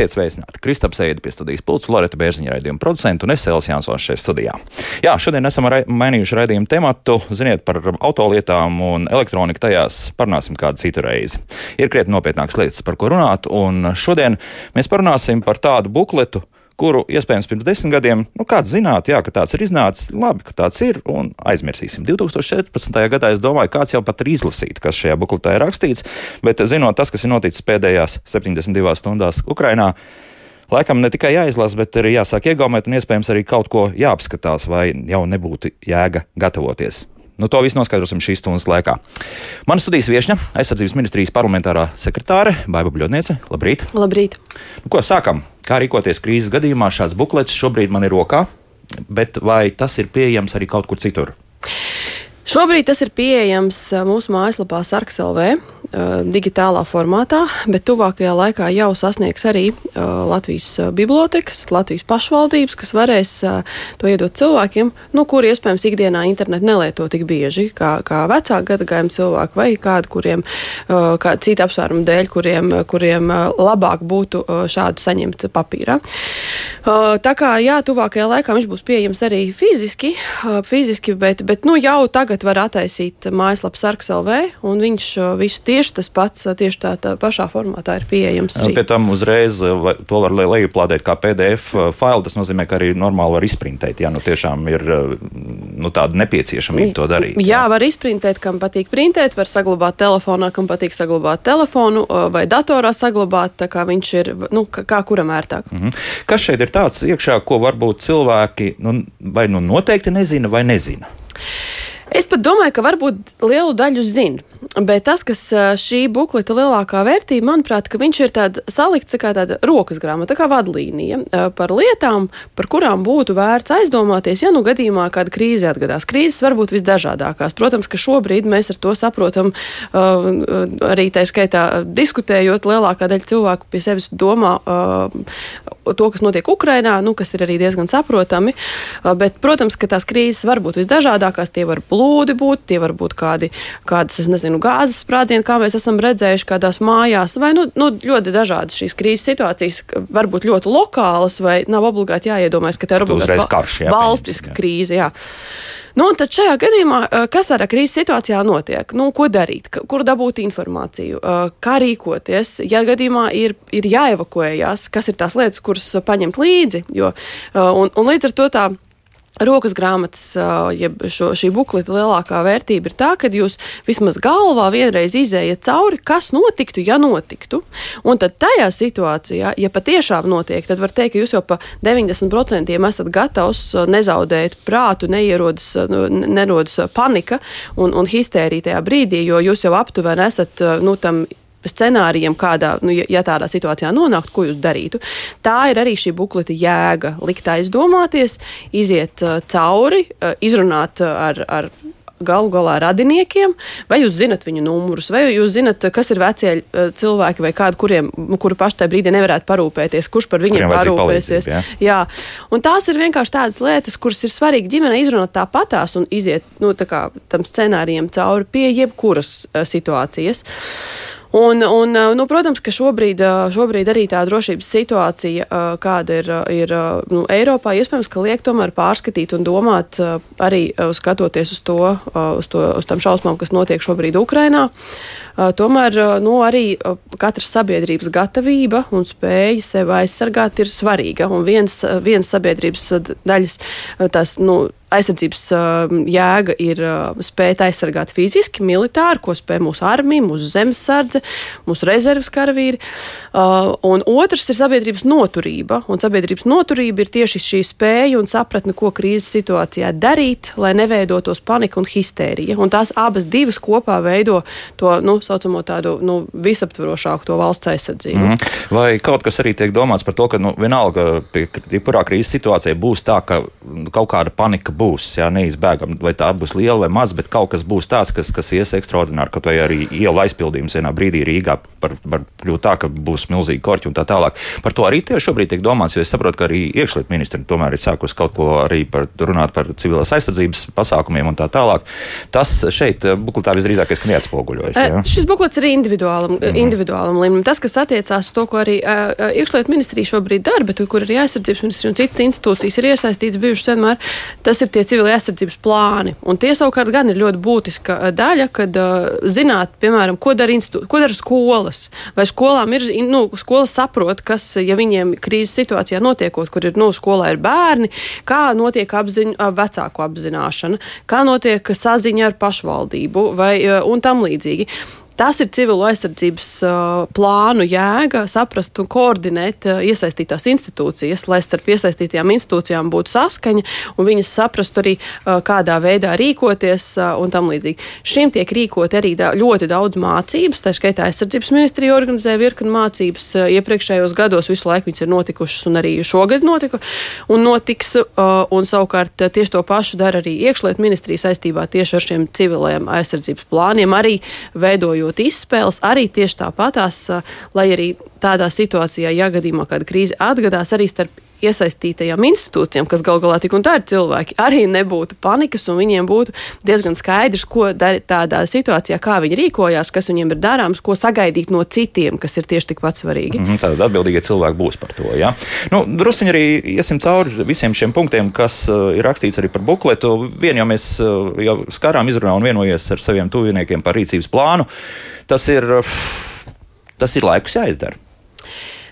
Esiet sveicināti! Kristaps Eida pie studijas pults, Loreta Bērziņa raidījuma producenta un es Elsijas Jansons šeit studijā. Jā, šodien esam ra mainījuši raidījumu tematu. Ziniet, par autolietām un elektroniku tajās parunāsim kādu citu reizi. Ir krietni nopietnākas lietas, par ko runāt, un šodien mēs parunāsim par tādu bukletu, kuru iespējams pirms desmit gadiem, nu, kāds zināt, jā, ka tāds ir iznācis, labi, ka tāds ir, un aizmirsīsim. 2014. gadā es domāju, kāds jau pat ir izlasīt, kas šajā bukletā ir rakstīts, bet zinot tas, kas ir noticis pēdējās 72 stundās Ukrainā, laikam ne tikai jāizlasa, bet arī jāsāk iegaumēt, un iespējams arī kaut ko jāapskatās, vai jau nebūtu jēga gatavoties. Nu, to visu noskaidrosim šīs stundas laikā. Mana studijas viesne, aizsardzības ministrijas parlamentārā sekretāre Baiva Bļodniece. Labrīt! Labrīt! Nu, ko sākam? Kā rīkoties krīzes gadījumā? Šāds buklets šobrīd man ir rokā, bet vai tas ir pieejams arī kaut kur citur? Šobrīd tas ir pieejams mūsu mājaslapā Sarkselvē digitālā formātā, bet tuvākajā laikā jau sasniegs arī Latvijas bibliotekas, Latvijas pašvaldības, kas varēs to iedot cilvēkiem, nu, kuri iespējams ikdienā internetu nelieto tik bieži, kā, kā vecāku gadagājumu cilvēku vai kādu, kuriem, kā cita apsvērumu dēļ, kuriem, kuriem labāk būtu šādu saņemt papīrā. Tā kā, jā, tuvākajā laikā viņš būs pieejams arī fiziski, fiziski bet, bet nu, jau tagad var attaisīt mājaslapu Sarkselvē, un viņš visu tieši tas pats, tieši tā, tā pašā formātā ir pieejams. Arī. Pie tam uzreiz to var lejuplādēt kā PDF failu. Tas nozīmē, ka arī normāli var izprintēt. Ja nu tiešām ir nu, tāda nepieciešamība to darīt. Jā, jā, var izprintēt, kam patīk printēt, var saglabāt telefonā, kam patīk saglabāt telefonu vai datorā saglabāt, tā kā viņš ir, nu, kā kuram ērtāk. Mm -hmm. Kas šeit ir tāds iekšā, ko varbūt cilvēki nu, vai nu noteikti nezina vai nezina? Es pat domāju, ka varbūt lielu daļu zina. Bet tas, kas šī bukleta lielākā vērtība, manuprāt, ka viņš ir tāds salikts kā tāda rokas grāmata, kā vadlīnija par lietām, par kurām būtu vērts aizdomāties, ja nu gadījumā kāda krīze atgadās. Krīzes var būt visdažādākās. Protams, ka šobrīd mēs ar to saprotam, arī tā skaitā diskutējot, lielākā daļa cilvēku pie sevis domā to, kas notiek Ukrainā, nu, kas ir arī diezgan saprotami. Bet, protams, ka tās krīzes var būt visdažādākās, tie var būt plūdi būt, tie var būt kādi, kādas, es nezinu, gāzes sprādzieni, kā mēs esam redzējuši kādās mājās, vai nu, nu, ļoti dažādas šīs krīzes situācijas, var būt ļoti lokālas, vai nav obligāti jāiedomājas, ka tā ir obligāti karš, jā, valstiska jā. krīze. Jā. Nu, tad šajā gadījumā, kas tādā krīzes situācijā notiek? Nu, ko darīt, kur dabūt informāciju, kā rīkoties? Ja gadījumā ir, ir jāevakuējas, kas ir tās lietas, kuras paņemt līdzi, jo, un, un līdz ar to tā rokas grāmatas, jeb šo, šī bukleta lielākā vērtība ir tā, ka jūs vismaz galvā vienreiz izējat cauri, kas notiktu, ja notiktu. Un tad tajā situācijā, ja patiešām notiek, tad var teikt, ka jūs jau pa 90% esat gatavs nezaudēt prātu, neierodas, nerodas panika un, un histērija tajā brīdī, jo jūs jau aptuveni esat nu, tam scenārijiem, kādā, nu, ja tādā situācijā nonāktu, ko jūs darītu. Tā ir arī šī bukleta jēga. Likt aizdomāties, iziet uh, cauri, uh, izrunāt uh, ar. ar galu galā radiniekiem, vai jūs zinat viņu numurus, vai jūs zinat, kas ir vecie uh, cilvēki, vai kādi, kuriem, nu, kuri paši tajā brīdī nevarētu parūpēties, kurš par viņiem parūpēsies. Jā. jā, un tās ir vienkārši tādas lietas, kuras ir svarīgi ģimenei izrunāt tāpatās un iziet nu, tā kā, tam scenārijam cauri pie jebkuras uh, situācijas. Un, un, nu, protams, ka šobrīd, šobrīd arī tā drošības situācija, kāda ir, ir nu, Eiropā, iespējams, ka liek tomēr pārskatīt un domāt arī skatoties uz to, uz, to, uz tam šausmām, kas notiek šobrīd Ukrainā. Tomēr nu, arī katras sabiedrības gatavība un spēja sevi aizsargāt ir svarīga. Un viens, viens sabiedrības daļas tās, nu, aizsardzības uh, jēga ir uh, spēt aizsargāt fiziski, militāri, ko spēj mūsu armija, mūsu zemesardze, mūsu rezerves karavīri. Uh, un otrs ir sabiedrības noturība. Un sabiedrības noturība ir tieši šī spēja un sapratne, ko krīzes situācijā darīt, lai neveidotos panika un histērija. Un tās abas divas kopā veido to nu, saucamo tādu nu, visaptvarošāku to valsts aizsardzību. Mm. Vai kaut kas arī tiek domāts par to, ka nu, vienalga, jebkurā krīzes situācijā būs tā, ka kaut kāda panika būs. Jā, neizbēgami, vai tā būs liela vai maza, bet kaut kas būs tāds, kas, kas ies ekstraordināri. Kaut vai arī ielu aizpildījums vienā brīdī Rīgā var, var kļūt tā, ka būs milzīgi korķi un tā tālāk. Par to arī tieši šobrīd tiek domāts, jo es saprotu, ka arī iekšlietu ministri tomēr ir sākus kaut ko arī par, runāt par civilās aizsardzības pasākumiem un tā tālāk. Tas šeit eh, bukletā visdrīzākais neatspoguļojas. Uh, šis buklets ir individuālam, mm. individuālam līmenim. Tas, kas attiecās uz to, ko arī uh, iekšlietu ministrija šobrīd dara, bet kur arī aizsardzības ministrija un citas institūcijas ir iesaistītas bijušas vienmēr, tas ir tie civilī aizsardzības plāni. Un tie savukārt gan ir ļoti būtiska daļa, kad uh, zināt, piemēram, ko dara, ko dara skolas. Vai skolām ir, nu, skolas saprot, kas, ja viņiem krīzes situācijā notiekot, kur ir, nu, skolā ir bērni, kā notiek apziņ, vecāku apzināšana, kā notiek saziņa ar pašvaldību vai un tam līdzīgi. Tas ir civilo aizsardzības plānu jēga, saprast un koordinēt iesaistītās institūcijas, lai starp iesaistītajām institūcijām būtu saskaņa un viņas saprastu arī, kādā veidā rīkoties un tam līdzīgi. Šim tiek rīkot arī da ļoti daudz mācības, tā skaitā aizsardzības ministrija organizē virkni mācības. Iepriekšējos gados visu laiku viņas ir notikušas un arī šogad notika un notiks. Un savukārt tieši to pašu dara arī iekšlietu ministrija saistībā tieši ar šiem civilajiem aizsardzības plāniem, arī veidojot veidot izspēles arī tieši tāpatās, lai arī tādā situācijā, ja gadījumā kāda krīze atgadās, arī starp iesaistītajām institūcijām, kas gal galā tik un tā ir cilvēki, arī nebūtu panikas un viņiem būtu diezgan skaidrs, ko darīt tādā situācijā, kā viņi rīkojās, kas viņiem ir darāms, ko sagaidīt no citiem, kas ir tieši tikpat svarīgi. Mm Tātad atbildīgie cilvēki būs par to. Ja? Nu, Druskuļi arī iesim cauri visiem šiem punktiem, kas uh, ir rakstīts arī par bukletu. Vienu jau mēs uh, jau skārām izrunā un vienojies ar saviem tuviniekiem par rīcības plānu. Tas ir, tas ir laiks jāizdara.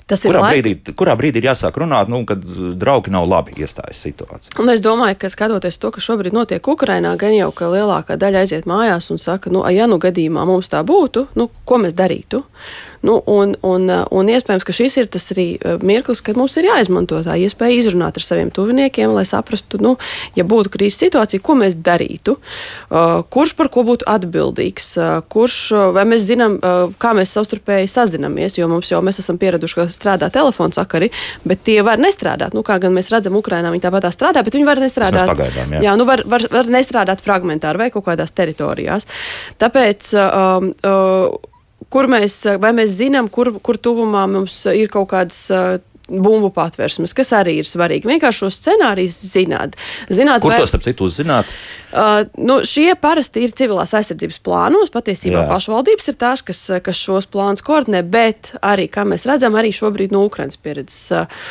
Tas kurā, laika... brīdī, kurā brīdī ir jāsāk runāt, nu, kad draugi nav labi iestājas situācijā? Un es domāju, ka skatoties to, kas šobrīd notiek Ukrajinā, gan jau ka lielākā daļa aiziet mājās un saka, nu, ja nu gadījumā mums tā būtu, nu, ko mēs darītu? Nu, un, un, un iespējams, ka šis ir tas arī eh, mirklis, kad mums ir jāizmanto tā iespēja izrunāt ar saviem tuviniekiem, lai saprastu, nu, ja būtu krīzes situācija, ko mēs darītu, uh, kurš par ko būtu atbildīgs, kurš, vai mēs zinām, kā mēs savstarpēji sazinamies, jo mums jau mēs esam pieraduši, ka strādā telefona sakari, bet tie var nestrādāt. Nu, kā gan mēs redzam, Ukrainā viņi tāpat strādā, bet viņi var nestrādāt. Pagaidām, jā. jā, nu var, var, var nestrādāt fragmentāri vai kaut kādās teritorijās. Tāpēc uh, uh, kur mēs, vai mēs zinām, kur, kur tuvumā mums ir kaut kādas bumbu patvērsmes, kas arī ir svarīgi. Vienkārši šo scenāriju zināt. zināt Kur vai, to starp citu uzzināt? Uh, nu, šie parasti ir civilās aizsardzības plānos. Patiesībā Jā. pašvaldības ir tās, kas, kas šos plānus koordinē, bet arī, kā mēs redzam, arī šobrīd no Ukrainas pieredzes. Uh,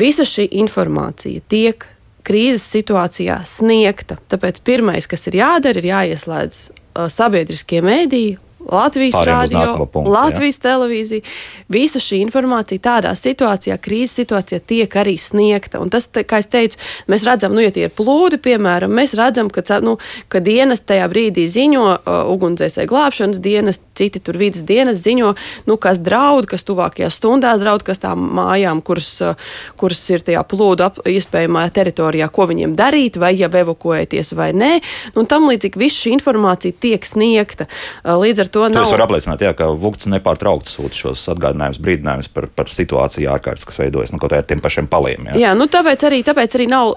visa šī informācija tiek krīzes situācijā sniegta. Tāpēc pirmais, kas ir jādara, ir jāieslēdz uh, sabiedriskie mēdīji Latvijas rādio, Latvijas jā. televīzija. Visa šī informācija tādā situācijā, krīzes situācijā, tiek arī sniegta. Un tas, kā es teicu, mēs redzam, nu, ja tie ir plūdi, piemēram, mēs redzam, ka, nu, ka dienas tajā brīdī ziņo uh, ugunsdzēsēji glābšanas dienas, citi tur vidas dienas ziņo, nu, kas draud, kas tuvākajā stundā draud, kas tām mājām, kuras, uh, kuras ir tajā plūdu ap, iespējamā teritorijā, ko viņiem darīt, vai jau evakuēties vai nē. Nu, un tam līdzīgi viss šī informācija tiek sniegta. Uh, līdz ar to nav. Es varu apliecināt, jā, ka Vukts nepārtraukti sūta šos atgādinājumus, brīdinājumus par, par situāciju ārkārtas, kas veidojas nu, kaut ar tiem pašiem paliem. Jā, jā nu, tāpēc arī, tāpēc arī nav,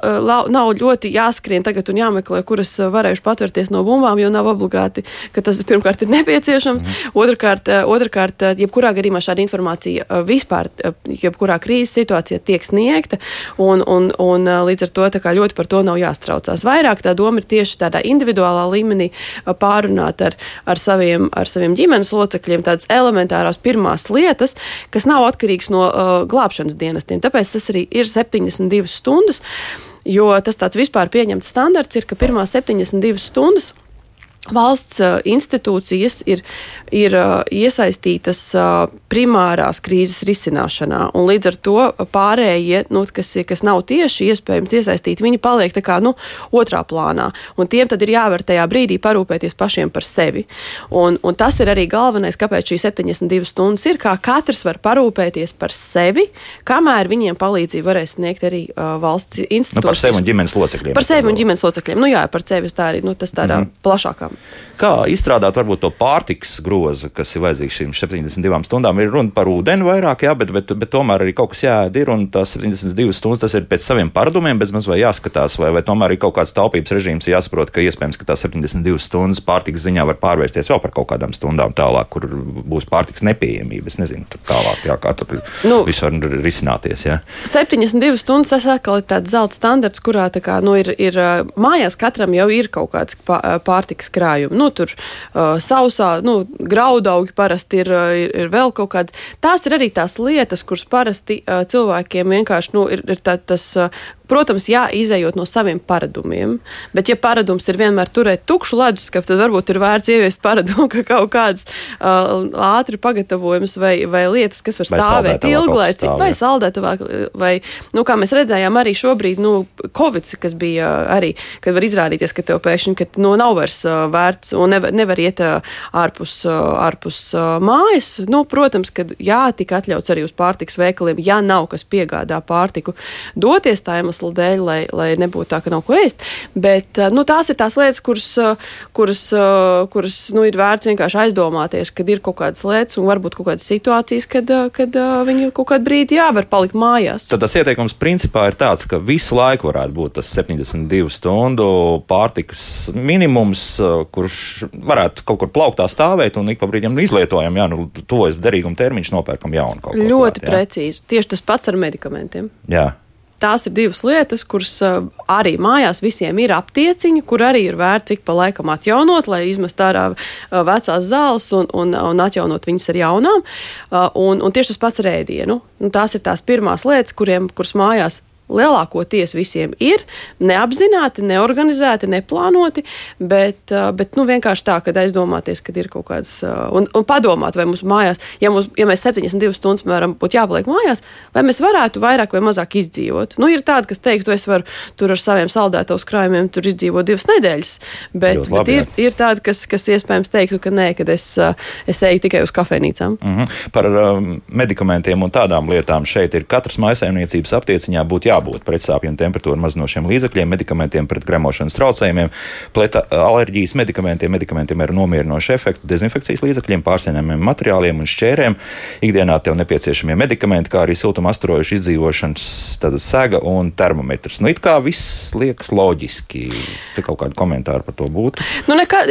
nav ļoti jāskrien tagad un jāmeklē, kuras varējuši patvērties no bumbām, jo nav obligāti, ka tas pirmkārt ir nepieciešams. Mm. Otrakārt, otrkārt, jebkurā gadījumā šāda informācija vispār, jebkurā krīzes situācijā tiek sniegta, un, un, un līdz ar to ļoti par to nav jāstraucās. Vairāk tā doma ir tieši tādā individuālā līmenī pārunāt ar, ar saviem, ar saviem ģimenes locekļiem tādas elementārās pirmās lietas, kas nav atkarīgas no uh, glābšanas dienestiem. Tāpēc tas arī ir 72 stundas, jo tas tāds vispār pieņemts standarts ir, ka pirmās 72 stundas valsts uh, institūcijas ir, ir uh, iesaistītas uh, primārās krīzes risināšanā, un līdz ar to pārējie, nu, kas, kas nav tieši iespējams iesaistīti, viņi paliek tā kā nu, otrā plānā, un tiem tad ir jāvar tajā brīdī parūpēties pašiem par sevi. Un, un tas ir arī galvenais, kāpēc šīs 72 stundas ir, kā katrs var parūpēties par sevi, kamēr viņiem palīdzību varēs sniegt arī uh, valsts institūcijas. Nu, par sevi un ģimenes locekļiem. Par sevi un ģimenes locekļiem. Nu jā, par sevi tā arī, nu, tas tādā mm -hmm. plašākā stundām. Kā izstrādāt varbūt to pārtiks grozu, kas ir vajadzīgs šīm 72 stundām? Ir runa par ūdeni vairāk, jā, bet, bet, bet tomēr arī kaut kas jāēd ir, un tās 72 stundas tas ir pēc saviem paradumiem, bez maz vai jāskatās, vai, vai tomēr ir kaut kāds taupības režīms, jāsaprot, ka iespējams, ka tās 72 stundas pārtiks ziņā var pārvērsties vēl par kaut kādām stundām tālāk, kur būs pārtiks nepieejamība. Es nezinu, tur tālāk, jā, kā tur nu, viss var risināties. Jā. 72 stundas tas atkal ir tāds zelta standarts, kurā kā, nu, ir, ir mājās katram jau ir kaut kāds pārtiks krājums. Nu, tur uh, sausā, nu, graudaugi parasti ir, ir, ir vēl kaut kāds. Tās ir arī tās lietas, kuras parasti uh, cilvēkiem vienkārši nu, ir, ir tā, tas. Uh, Protams, jā, izējot no saviem paradumiem, bet, ja paradums ir vienmēr turēt tukšu leduskapu, tad varbūt ir vērts ieviest paradumu, ka kaut kāds uh, ātri pagatavojums vai, vai lietas, kas var vai stāvēt ilglaicīgi, vai saldētavāk, vai, nu, kā mēs redzējām, arī šobrīd, nu, Covid, kas bija arī, kad var izrādīties, ka tev pēkšņi, ka, nu, nav vairs uh, vērts un nevar, nevar iet uh, ārpus, uh, ārpus uh, mājas. Nu, protams, ka jā, tika atļauts arī uz pārtiks veikaliem, ja nav kas piegādā pārtiku, doties tā iemesla iemesla dēļ, lai, lai nebūtu tā, ka nav ko ēst. Bet nu, tās ir tās lietas, kuras, kuras, kuras nu, ir vērts vienkārši aizdomāties, kad ir kaut kādas lietas un varbūt kaut kādas situācijas, kad, kad viņi kaut kādu brīdi jāvar palikt mājās. Tad tas ieteikums principā ir tāds, ka visu laiku varētu būt tas 72 stundu pārtikas minimums, kurš varētu kaut kur plauktā stāvēt un ik pa brīdim izlietojam, jā, nu, tuvojas derīguma termiņš, nopērkam jaunu kaut ko. Ļoti klāt, precīzi. Tieši tas pats ar medikamentiem. Jā tās ir divas lietas, kuras uh, arī mājās visiem ir aptieciņa, kur arī ir vērts ik pa laikam atjaunot, lai izmest ārā uh, vecās zāles un, un, un atjaunot viņas ar jaunām. Uh, un, un tieši tas pats ar ēdienu. Nu, tās ir tās pirmās lietas, kuriem, kuras mājās lielākoties visiem ir neapzināti, neorganizēti, neplānoti, bet, bet nu, vienkārši tā, kad aizdomāties, kad ir kaut kāds un, un padomāt, vai mums mājās, ja, mums, ja mēs 72 stundas, piemēram, būtu jāpaliek mājās, vai mēs varētu vairāk vai mazāk izdzīvot. Nu, ir tādi, kas teiktu, es varu tur ar saviem saldētos krājumiem izdzīvot divas nedēļas, bet, labi, bet ir, ir tādi, kas, kas iespējams teiktu, ka nē, kad es, es eju tikai uz kafejnīcām. Mm -hmm. Par um, medikamentiem un tādām lietām šeit ir katras maisaimniecības aptieciņā būtu jābūt jābūt pretsāpju un temperatūru mazinošiem līdzekļiem, medikamentiem pret gremošanas traucējumiem, pleta alerģijas medikamentiem, medikamentiem ar nomierinošu efektu, dezinfekcijas līdzekļiem, pārsēņamiem materiāliem un šķērēm. Ikdienā tev nepieciešamie medikamenti, kā arī siltuma astarojuši izdzīvošanas sega un termometrs. Nu, it kā viss liekas loģiski. Te kaut kādi komentāri par to būtu. Nu, nekā,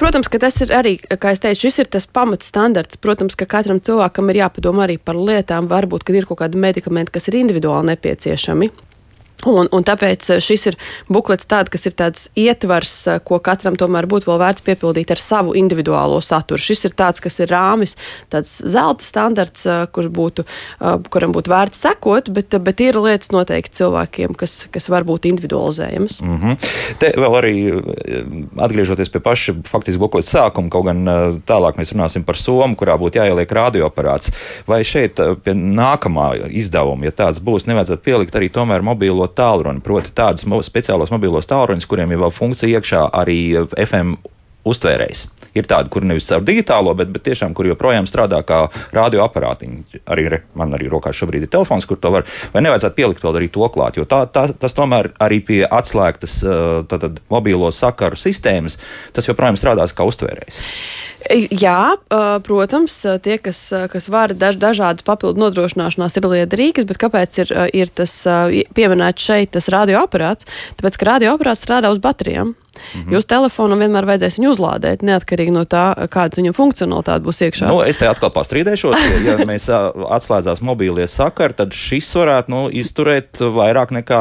protams, ka tas ir arī, kā es teicu, šis ir tas pamatstandards. Protams, ka katram cilvēkam ir jāpadomā arī par lietām, varbūt, kad ir kaut kādi medikamenti, kas ir individuāli nepieciešami. Un, un tāpēc eh, šis ir buklets, tād, kas ir tāds ietvars, eh, ko katram tomēr būtu vēl vērts piepildīt ar savu individuālo saturu. Šis ir tāds, kas ir rāmis, tāds zelta standarts, eh, kur būtu, kuram būtu vērts sekot, bet, bet ir lietas noteikti cilvēkiem, kas, kas var būt individualizējamas. Mm -hmm. Te vēl arī atgriežoties pie paša faktiski bukleta sākuma, kaut gan tālāk mēs runāsim par somu, kurā būtu jāieliek radioaparāts. Vai šeit pie nākamā izdevuma, ja tāds būs, nevajadzētu pielikt arī tomēr mobīlo tālruni, proti tādus speciālos mobilos tālruņus, kuriem ir vēl funkcija iekšā arī FM uztvērējs. Ir tādi, kur nevis ar digitālo, bet, bet tiešām, kur joprojām strādā kā radioaparātiņi. Arī re, man arī rokā šobrīd ir telefons, kur to var. Vai nevajadzētu pielikt vēl arī to klāt? Jo tā, tā, tas tomēr arī pie atslēgtas tātad, mobilo sakaru sistēmas, tas joprojām strādās kā uztvērējs. Jā, protams, tie, kas, kas var daž, dažādas papildu nodrošināšanās, ir liederīgas, bet kāpēc ir, ir tas pieminēts šeit, tas radioaparāts? Tāpēc, ka radioaparāts strādā uz baterijām. Mm -hmm. Jūsu telefonu vienmēr vajadzēs viņu uzlādēt, neatkarīgi no tā, kāda viņa funkcionalitāte būs iekšā. Nu, es te atkal pastrīdēšos, ja, ja mēs atslēdzās mobīlie sakari, tad šis varētu nu, izturēt vairāk nekā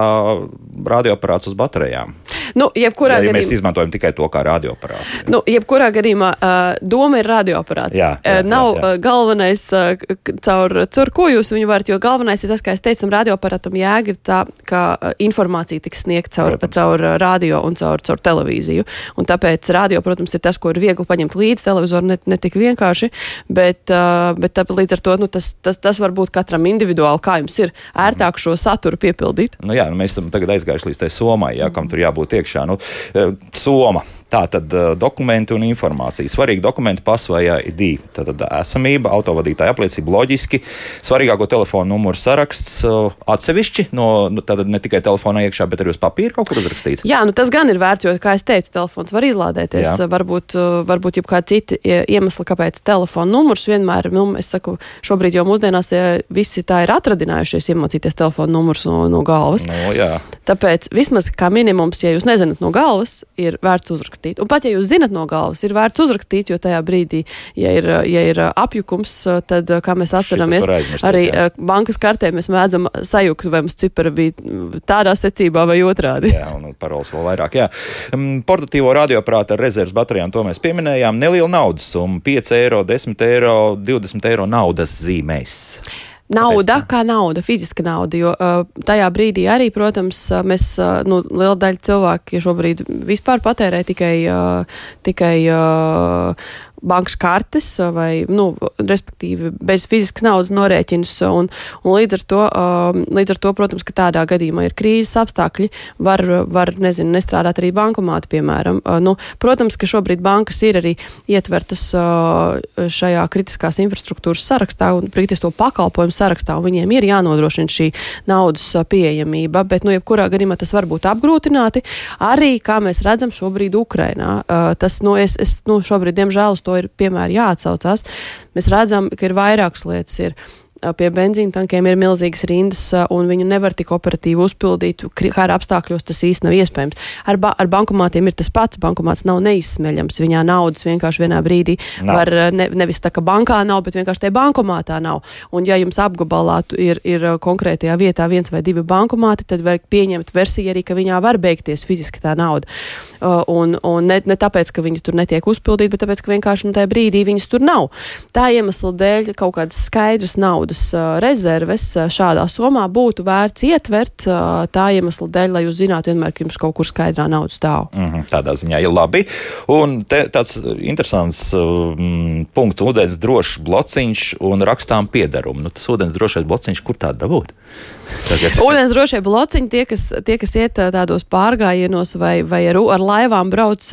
radioaparāts uz baterijām. Nu, jebkurā ja, ja gadījumā mēs izmantojam tikai to kā radioaparātu. Ja. Nu, jebkurā gadījumā uh, doma ir radioaparāts. Jā, jā, Nav jā, jā. galvenais, uh, caur, caur ko jūs viņu varat, jo galvenais ir tas, kā es teicu, radioaparātam jēga ir tā, ka informācija tiks sniegta caur, caur radio un caur, caur televīziju televīziju. Un tāpēc radio, protams, ir tas, ko ir viegli paņemt līdzi televizoru, ne, ne tik vienkārši, bet, bet tā, līdz ar to nu, tas, tas, tas var būt katram individuāli, kā jums ir ērtāk šo saturu piepildīt. Nu, jā, nu, mēs esam tagad aizgājuši līdz tai somai, jā, kam tur jābūt iekšā. Nu, Soma Tā tad uh, dokumenti un informācija. Svarīgi dokumenti pasa vai ID. Tad, tad esamība, autovadītāja apliecība, loģiski. Svarīgāko telefonu numuru saraksts uh, atsevišķi, no, nu, tad ne tikai telefonā iekšā, bet arī uz papīra kaut kur uzrakstīts. Jā, nu tas gan ir vērts, jo, kā es teicu, telefons var izlādēties. Jā. Varbūt, varbūt jau kādi citi iemesli, kāpēc telefona numurs vienmēr, nu, es saku, šobrīd jau mūsdienās ja visi tā ir atradinājušies iemācīties telefona numurs no, no galvas. No, nu, jā. Tāpēc vismaz kā minimums, ja jūs nezināt no galvas, ir vērts uzrakstīt. Un pat ja jūs zinat no galvas, ir vērts uzrakstīt, jo tajā brīdī, ja ir, ja ir apjukums, tad, kā mēs atceramies, arī jā. bankas kartē mēs mēdzam sajukt, vai mums cipara bija tādā secībā vai otrādi. Jā, un parols vēl vairāk. Jā. Mm, portatīvo radioprāta ar rezerves baterijām to mēs pieminējām. Neliela naudas summa - 5 eiro, 10 eiro, 20 eiro naudas zīmēs. Nauda kā nauda, fiziska nauda, jo uh, tajā brīdī arī, protams, mēs, uh, nu, liela daļa cilvēki šobrīd vispār patērē tikai, uh, tikai uh, bankas kartes vai, nu, respektīvi, bez fiziskas naudas norēķinus. Un, un līdz, ar to, um, līdz ar to, protams, ka tādā gadījumā ir krīzes apstākļi, var, var nezinu, nestrādāt arī bankomāti, piemēram. Nu, protams, ka šobrīd bankas ir arī ietvertas šajā kritiskās infrastruktūras sarakstā un kritisko pakalpojumu sarakstā, un viņiem ir jānodrošina šī naudas pieejamība, bet, nu, jebkurā gadījumā tas var būt apgrūtināti arī, kā mēs redzam šobrīd Ukrainā. Tas, nu, es, es, nu, šobrīd, diemžēl, uz to ir piemēram jāatsaucās. Mēs redzam, ka ir vairākas lietas. Ir pie benzīna tankiem ir milzīgas rindas, un viņu nevar tik operatīvi uzpildīt. Kara apstākļos tas īsti nav iespējams. Ar, ba ar bankomātiem ir tas pats. Bankomāts nav neizsmeļams. Viņā naudas vienkārši vienā brīdī nav. var ne, nevis tā, ka bankā nav, bet vienkārši tajā bankomātā nav. Un, ja jums apgabalā ir, ir konkrētajā vietā viens vai divi bankomāti, tad vajag pieņemt versiju arī, ka viņā var beigties fiziski tā nauda. Un, un ne, ne tāpēc, ka viņi tur netiek uzpildīti, bet tāpēc, ka vienkārši nu, tajā brīdī viņas tur nav. Tā iemesla dēļ kaut kādas skaidras naudas naudas rezerves šādā somā būtu vērts ietvert tā iemesla dēļ, lai jūs zinātu vienmēr, ka jums kaut kur skaidrā nauda stāv. Mm -hmm, tādā ziņā ir labi. Un te tāds interesants um, punkts - ūdens drošs blociņš un rakstām piedarumu. Nu, tas ūdens drošais blociņš, kur tādu dabūt? Ūdens drošie blociņi, tie kas, tie, kas iet tādos pārgājienos vai, vai ar, ar laivām brauc,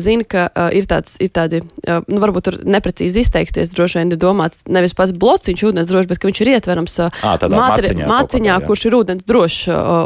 zina, ka ir, tāds, ir tādi, nu, varbūt tur neprecīzi izteiksties, droši vien ir domāts nevis pats blociņš ūdens drošs, bet ka viņš ir ietverams à, matri, maciņā, maciņā kādā, kurš ir ūdens drošs.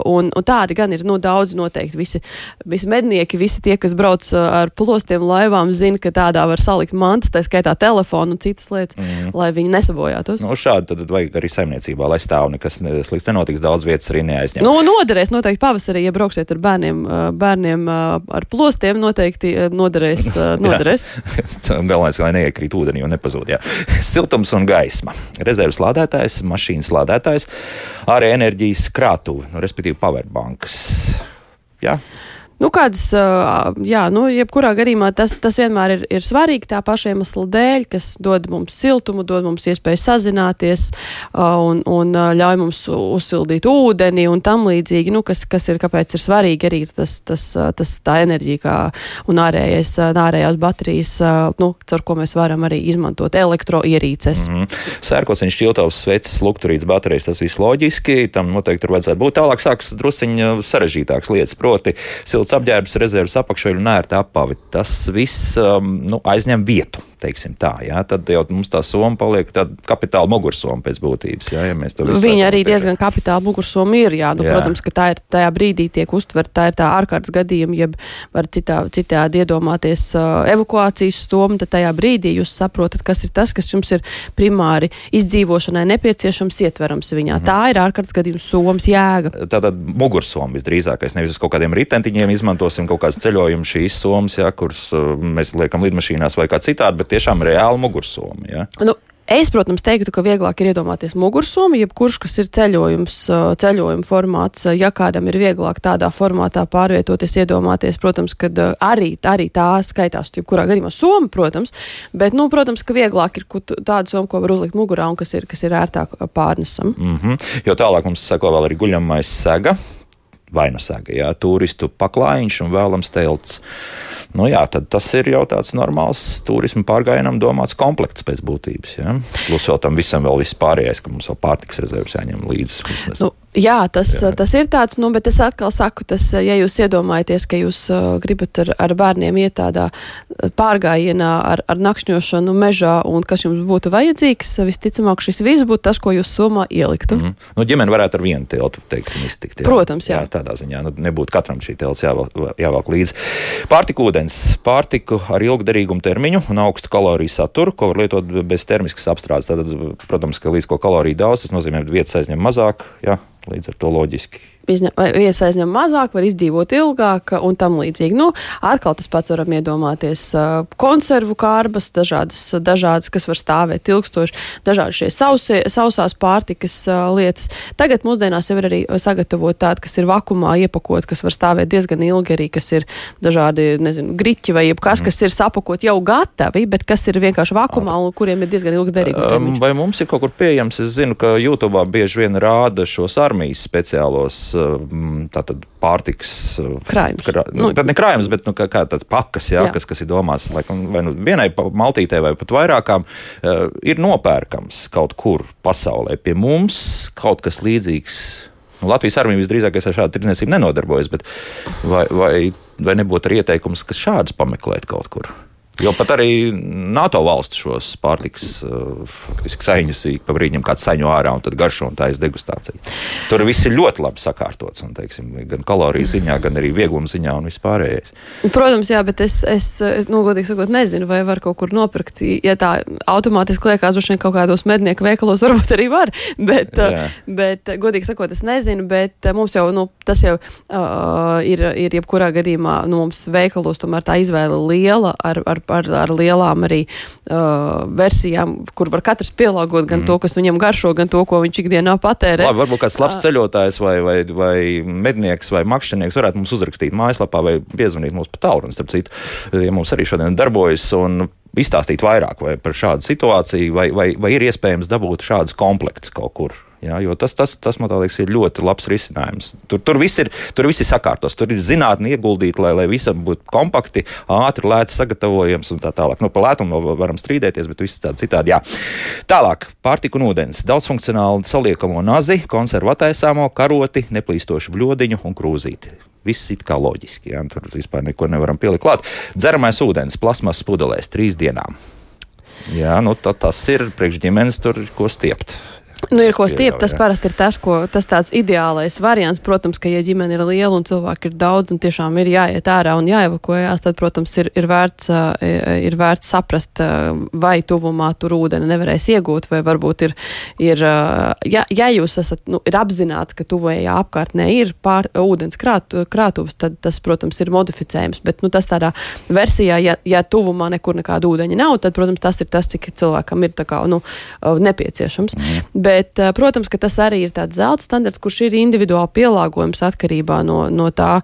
Un, un tādi gan ir nu, daudz noteikti. Visi, visi mednieki, visi tie, kas brauc ar plostiem laivām, zina, ka tādā var salikt mantas, tā skaitā telefonu un citas lietas, mm. lai viņi nesabojātos. Nu, šādi tad vajag arī saimniecībā, lai stāv nekas slikts nenotiks, daudz vietas arī neaizņem. Nu, noderēs noteikti pavasarī, ja brauksiet ar bērniem, bērniem ar plostiem, noteikti noderēs. noderēs. Galvenais, lai neiekrīt ūdenī un nepazūd. Jā. Siltums un gaisma. Rezerves lādētājs, mašīnas lādētājs, arī enerģijas krātuve, nu, respektīvi powerbanks. Jā. Nu, kādas, jā, nu, jebkurā gadījumā tas, tas vienmēr ir, ir svarīgi tā paša iemesla dēļ, kas dod mums siltumu, dod mums iespēju sazināties un, un ļauj mums uzsildīt ūdeni un tam līdzīgi, nu, kas, kas ir, kāpēc ir svarīgi arī tas, tas, tas tā enerģija kā, un ārējais, ārējās baterijas, nu, caur ko mēs varam arī izmantot elektroierīces. Mm -hmm. Sērkociņš, šķiltavs, sveces, lukturīts, baterijas, tas viss loģiski, tam noteikti tur vajadzētu būt. Tālāk sāks drusciņi sarežģītāks lietas, proti silts silts apģērbs, rezerves apakšveļu un ērta apavi. Tas viss um, nu, aizņem vietu teiksim tā, jā, tad jau mums tā soma paliek tāda kapitāla mugursoma pēc būtības. Jā, ja Viņa arī diezgan kapitāla mugursoma ir, jā, nu, jā. protams, ka tā ir tajā brīdī tiek uztverta, tā ir tā ārkārtas gadījuma, jeb var citā, citādi iedomāties uh, evakuācijas soma, tad tajā brīdī jūs saprotat, kas ir tas, kas jums ir primāri izdzīvošanai nepieciešams, ietverams viņā. Mm. Tā ir ārkārtas gadījuma somas jēga. Tātad mugursoma visdrīzākais, nevis uz kaut kādiem ritentiņiem izmantosim kaut kādas ceļojumu šīs somas, jā, kuras uh, mēs liekam lidmašīnās vai kā citādi, bet tiešām reāli mugursomu. Ja? Nu, Es, protams, teiktu, ka vieglāk ir iedomāties mugursomu, jebkurš, kas ir ceļojums, ceļojuma formāts. Ja kādam ir vieglāk tādā formātā pārvietoties, iedomāties, protams, ka arī, arī tā skaitās, jebkurā gadījumā soma, protams, bet, nu, protams, ka vieglāk ir tādu somu, ko var uzlikt mugurā un kas ir, kas ir ērtāk pārnesam. Mm -hmm. Jo tālāk mums seko vēl arī guļamais sega, vainu sega, jā, turistu paklājiņš un vēlams telts. Nu, jā, tad tas ir jau tāds normāls turismu pārgājienam domāts komplekts pēc būtības. Ja? Plus vēl tam visam vēl viss pārējais, ka mums vēl pārtiks rezerves jāņem līdzi. Nu, Jā, tas, Jā. tas ir tāds, nu, bet es atkal saku, tas, ja jūs iedomājaties, ka jūs uh, gribat ar, ar bērniem iet tādā pārgājienā ar, ar nakšņošanu mežā un kas jums būtu vajadzīgs, visticamāk šis viss būtu tas, ko jūs somā ieliktu. Mm -hmm. Nu, ģimene varētu ar vienu teltu, teiksim, iztikt. Jā. Protams, jā. jā. Tādā ziņā nu, nebūtu katram šī telts jāvelk, jāvelk līdzi. Pārtika ūdens, pārtiku ar ilgderīgumu termiņu un augstu kaloriju saturu, ko var lietot bez termiskas apstrādes. Tātad, protams, ka līdz ko kaloriju daudz, tas nozīmē, ka vietas aizņem mazāk. Jā, Līdz ar to loģiski viesis aizņem mazāk, var izdzīvot ilgāk un tam līdzīgi. Nu, atkal tas pats varam iedomāties konservu kārbas, dažādas, dažādas kas var stāvēt ilgstoši, dažādi šie sausie, sausās pārtikas lietas. Tagad mūsdienās jau ir arī sagatavot tādu, kas ir vakumā iepakot, kas var stāvēt diezgan ilgi arī, kas ir dažādi, nezinu, griķi vai jebkas, mm. kas ir sapakot jau gatavi, bet kas ir vienkārši vakumā un kuriem ir diezgan ilgs derīgums. Vai mums ir kaut kur pieejams? Es zinu, ka YouTube bieži vien rāda šos armijas speciālos tātad pārtiks krājums. Krā, nu, tad ne krājums, bet nu, kā, kā tāds pakas, jā, jā. Kas, kas ir domāts laikam, vai nu vienai maltītē vai pat vairākām, ir nopērkams kaut kur pasaulē. Pie mums kaut kas līdzīgs. Nu, Latvijas armija visdrīzāk ar šādu tirdzniecību nenodarbojas, bet vai, vai, vai nebūtu arī ieteikums, ka šādus pameklēt kaut kur? Jo pat arī NATO valsts šos pārtiks uh, faktiski saņus pa brīdim kāds saņo ārā un tad garšo un tā ir degustācija. Tur viss ir ļoti labi sakārtots, un, teiksim, gan kaloriju ziņā, gan arī viegluma ziņā un vispārējais. Protams, jā, bet es, es nu, godīgi sakot, nezinu, vai var kaut kur nopirkt. Ja tā automātiski liekas, droši vien kaut kādos mednieku veikalos varbūt arī var, bet, jā. bet godīgi sakot, es nezinu, bet mums jau, nu, tas jau uh, ir, ir jebkurā gadījumā, nu, mums veikalos tomēr tā izvēle liela ar, ar ar, ar lielām arī uh, versijām, kur var katrs pielāgot gan mm. to, kas viņam garšo, gan to, ko viņš ikdienā patērē. Labi, varbūt kāds labs ceļotājs vai, vai, vai mednieks vai makšķernieks varētu mums uzrakstīt mājaslapā vai piezvanīt mums pa tālruni. Starp citu, ja mums arī šodien darbojas un izstāstīt vairāk par šādu situāciju, vai, vai, vai ir iespējams dabūt šādus komplektus kaut kur Jo tas, tas, tas, man liekas, ir ļoti labs risinājums. Tur, tur viss ir, tur viss ir sakārtos, tur ir zinātnē ieguldīta, lai, lai visam būtu kompakti, ātri, lēti sagatavojams un tā tālāk. Nu, par lētumu varam strīdēties, bet viss tādi citādi. Jā. Tālāk, pārtika un ūdens, daudzfunkcionāli saliekamo nazi, konservatīsāmo karoti, neplīstošu bļodiņu un krūzīti. Viss ir kā loģiski, jā, tur vispār neko nevaram pielikt klāt. Dzeramais ūdens, plasmas pudelēs, trīs dienām. Jā, nu, tas ir priekš ģimenes, tur ko stiept. Nu, ir ko stiept, tas parasti ir tas, ko, tas tāds ideālais variants. Protams, ka, ja ģimene ir liela un cilvēki ir daudz un tiešām ir jāiet ārā un jāevakuējās, tad, protams, ir, ir, vērts, ir vērts saprast, vai tuvumā tur ūdeni nevarēs iegūt, vai varbūt ir, ir ja, ja jūs esat, nu, ir apzināts, ka tuvējā apkārtnē ir pār, ūdens krāt, krātuvs, tad tas, protams, ir modificējams. Bet, nu, tas tādā versijā, ja, ja tuvumā nekur nekāda ūdeņa nav, tad, protams, tas ir tas, cik cilvēkam ir kā, nu, nepieciešams. Mm. Bet, protams, ka tas arī ir tāds zelta standarts, kurš ir individuāli pielāgojums atkarībā no, no tā,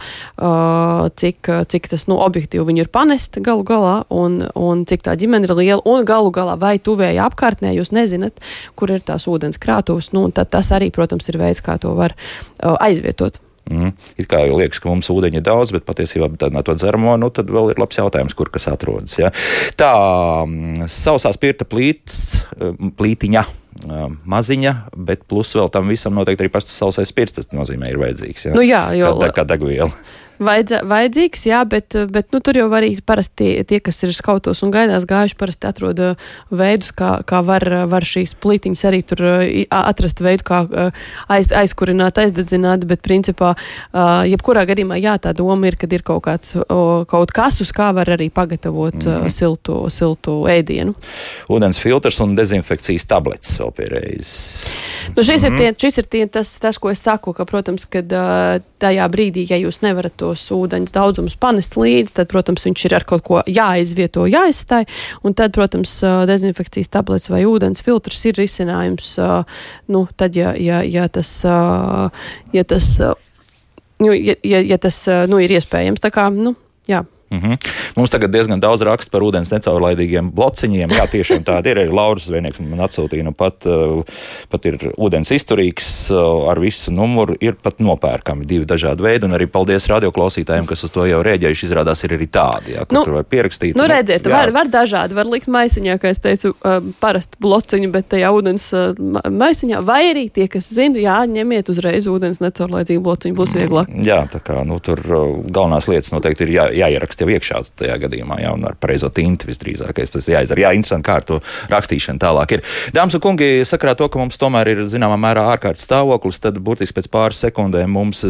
cik, cik tas nu, objektīvi viņi ir panesti galu galā un, un cik tā ģimene ir liela. Un galu galā, vai tuvēja apkārtnē jūs nezināt, kur ir tās ūdens krātuves, nu, tad tas arī, protams, ir veids, kā to var aizvietot. Mm. It kā liekas, ka mums ūdeņa ir daudz, bet patiesībā tādā to dzeramo, nu tad vēl ir labs jautājums, kur kas atrodas. Ja? Tā, mm, sausā spirta plīts, mm, plītiņa. Mm, maziņa, bet plus vēl tam visam noteikti arī pašs sausais spirts. Tas nozīmē, ir vajadzīgs. Ja? Nu jā, jo, kā, kā degviela vajadz, vajadzīgs, jā, bet, bet nu, tur jau arī parasti tie, kas ir skautos un gaidās gājuši, parasti atrod uh, veidus, kā, kā var, var šīs plītiņas arī tur uh, atrast veidu, kā uh, aiz, aizkurināt, aizdedzināt, bet principā, jebkurā gadījumā, jā, tā doma ir, kad ir kaut kāds, kaut kas, uz kā var arī pagatavot mm -hmm. siltu, siltu ēdienu. Ūdens filtrs un dezinfekcijas tabletes vēl pierreiz. Nu, šis, mm -hmm. ir tie, šis ir tie, tas, tas, ko es saku, ka, protams, kad tajā brīdī, ja jūs nevarat tos ūdeņus daudzumus panest līdzi, tad, protams, viņš ir ar kaut ko jāizvieto, jāizstāj. Un tad, protams, dezinfekcijas tablets vai ūdens filtrs ir risinājums. Nu, tad, ja, ja, ja tas, ja tas, nu, ja, ja, ja tas nu, ir iespējams. Tā kā, nu, jā. Mm -hmm. Mums tagad diezgan daudz raksta par ūdens necaurlaidīgiem blociņiem. Jā, tiešām tādi ir. Lauris Zvēnieks man atsūtīja, nu pat, uh, pat ir ūdens izturīgs uh, ar visu numuru. Ir pat nopērkami divi dažādi veidi. Un arī paldies radioklausītājiem, kas uz to jau rēģējuši. Izrādās, ir arī tādi, jā, kur nu, tur var pierakstīt. Nu, nu redziet, var, var dažādi. Var likt maisiņā, kā es teicu, uh, parastu blociņu, bet tajā ūdens maisiņā. Vai arī tie, kas zina, jā, ņemiet uzreiz ūdens necaurlaidzīgu blociņu, būs vieglāk. Jā, tā kā nu, tur galvenās lietas noteikti ir jā, jāieraksta jau iekšā tajā gadījumā, jā, un ar pareizo tinti visdrīzākais tas jāizdara. Jā, interesanti, kā ar to rakstīšanu tālāk ir. Dāmas un kungi, sakarā to, ka mums tomēr ir zināmā mērā ārkārtas stāvoklis, tad burtiski pēc pāris sekundēm mums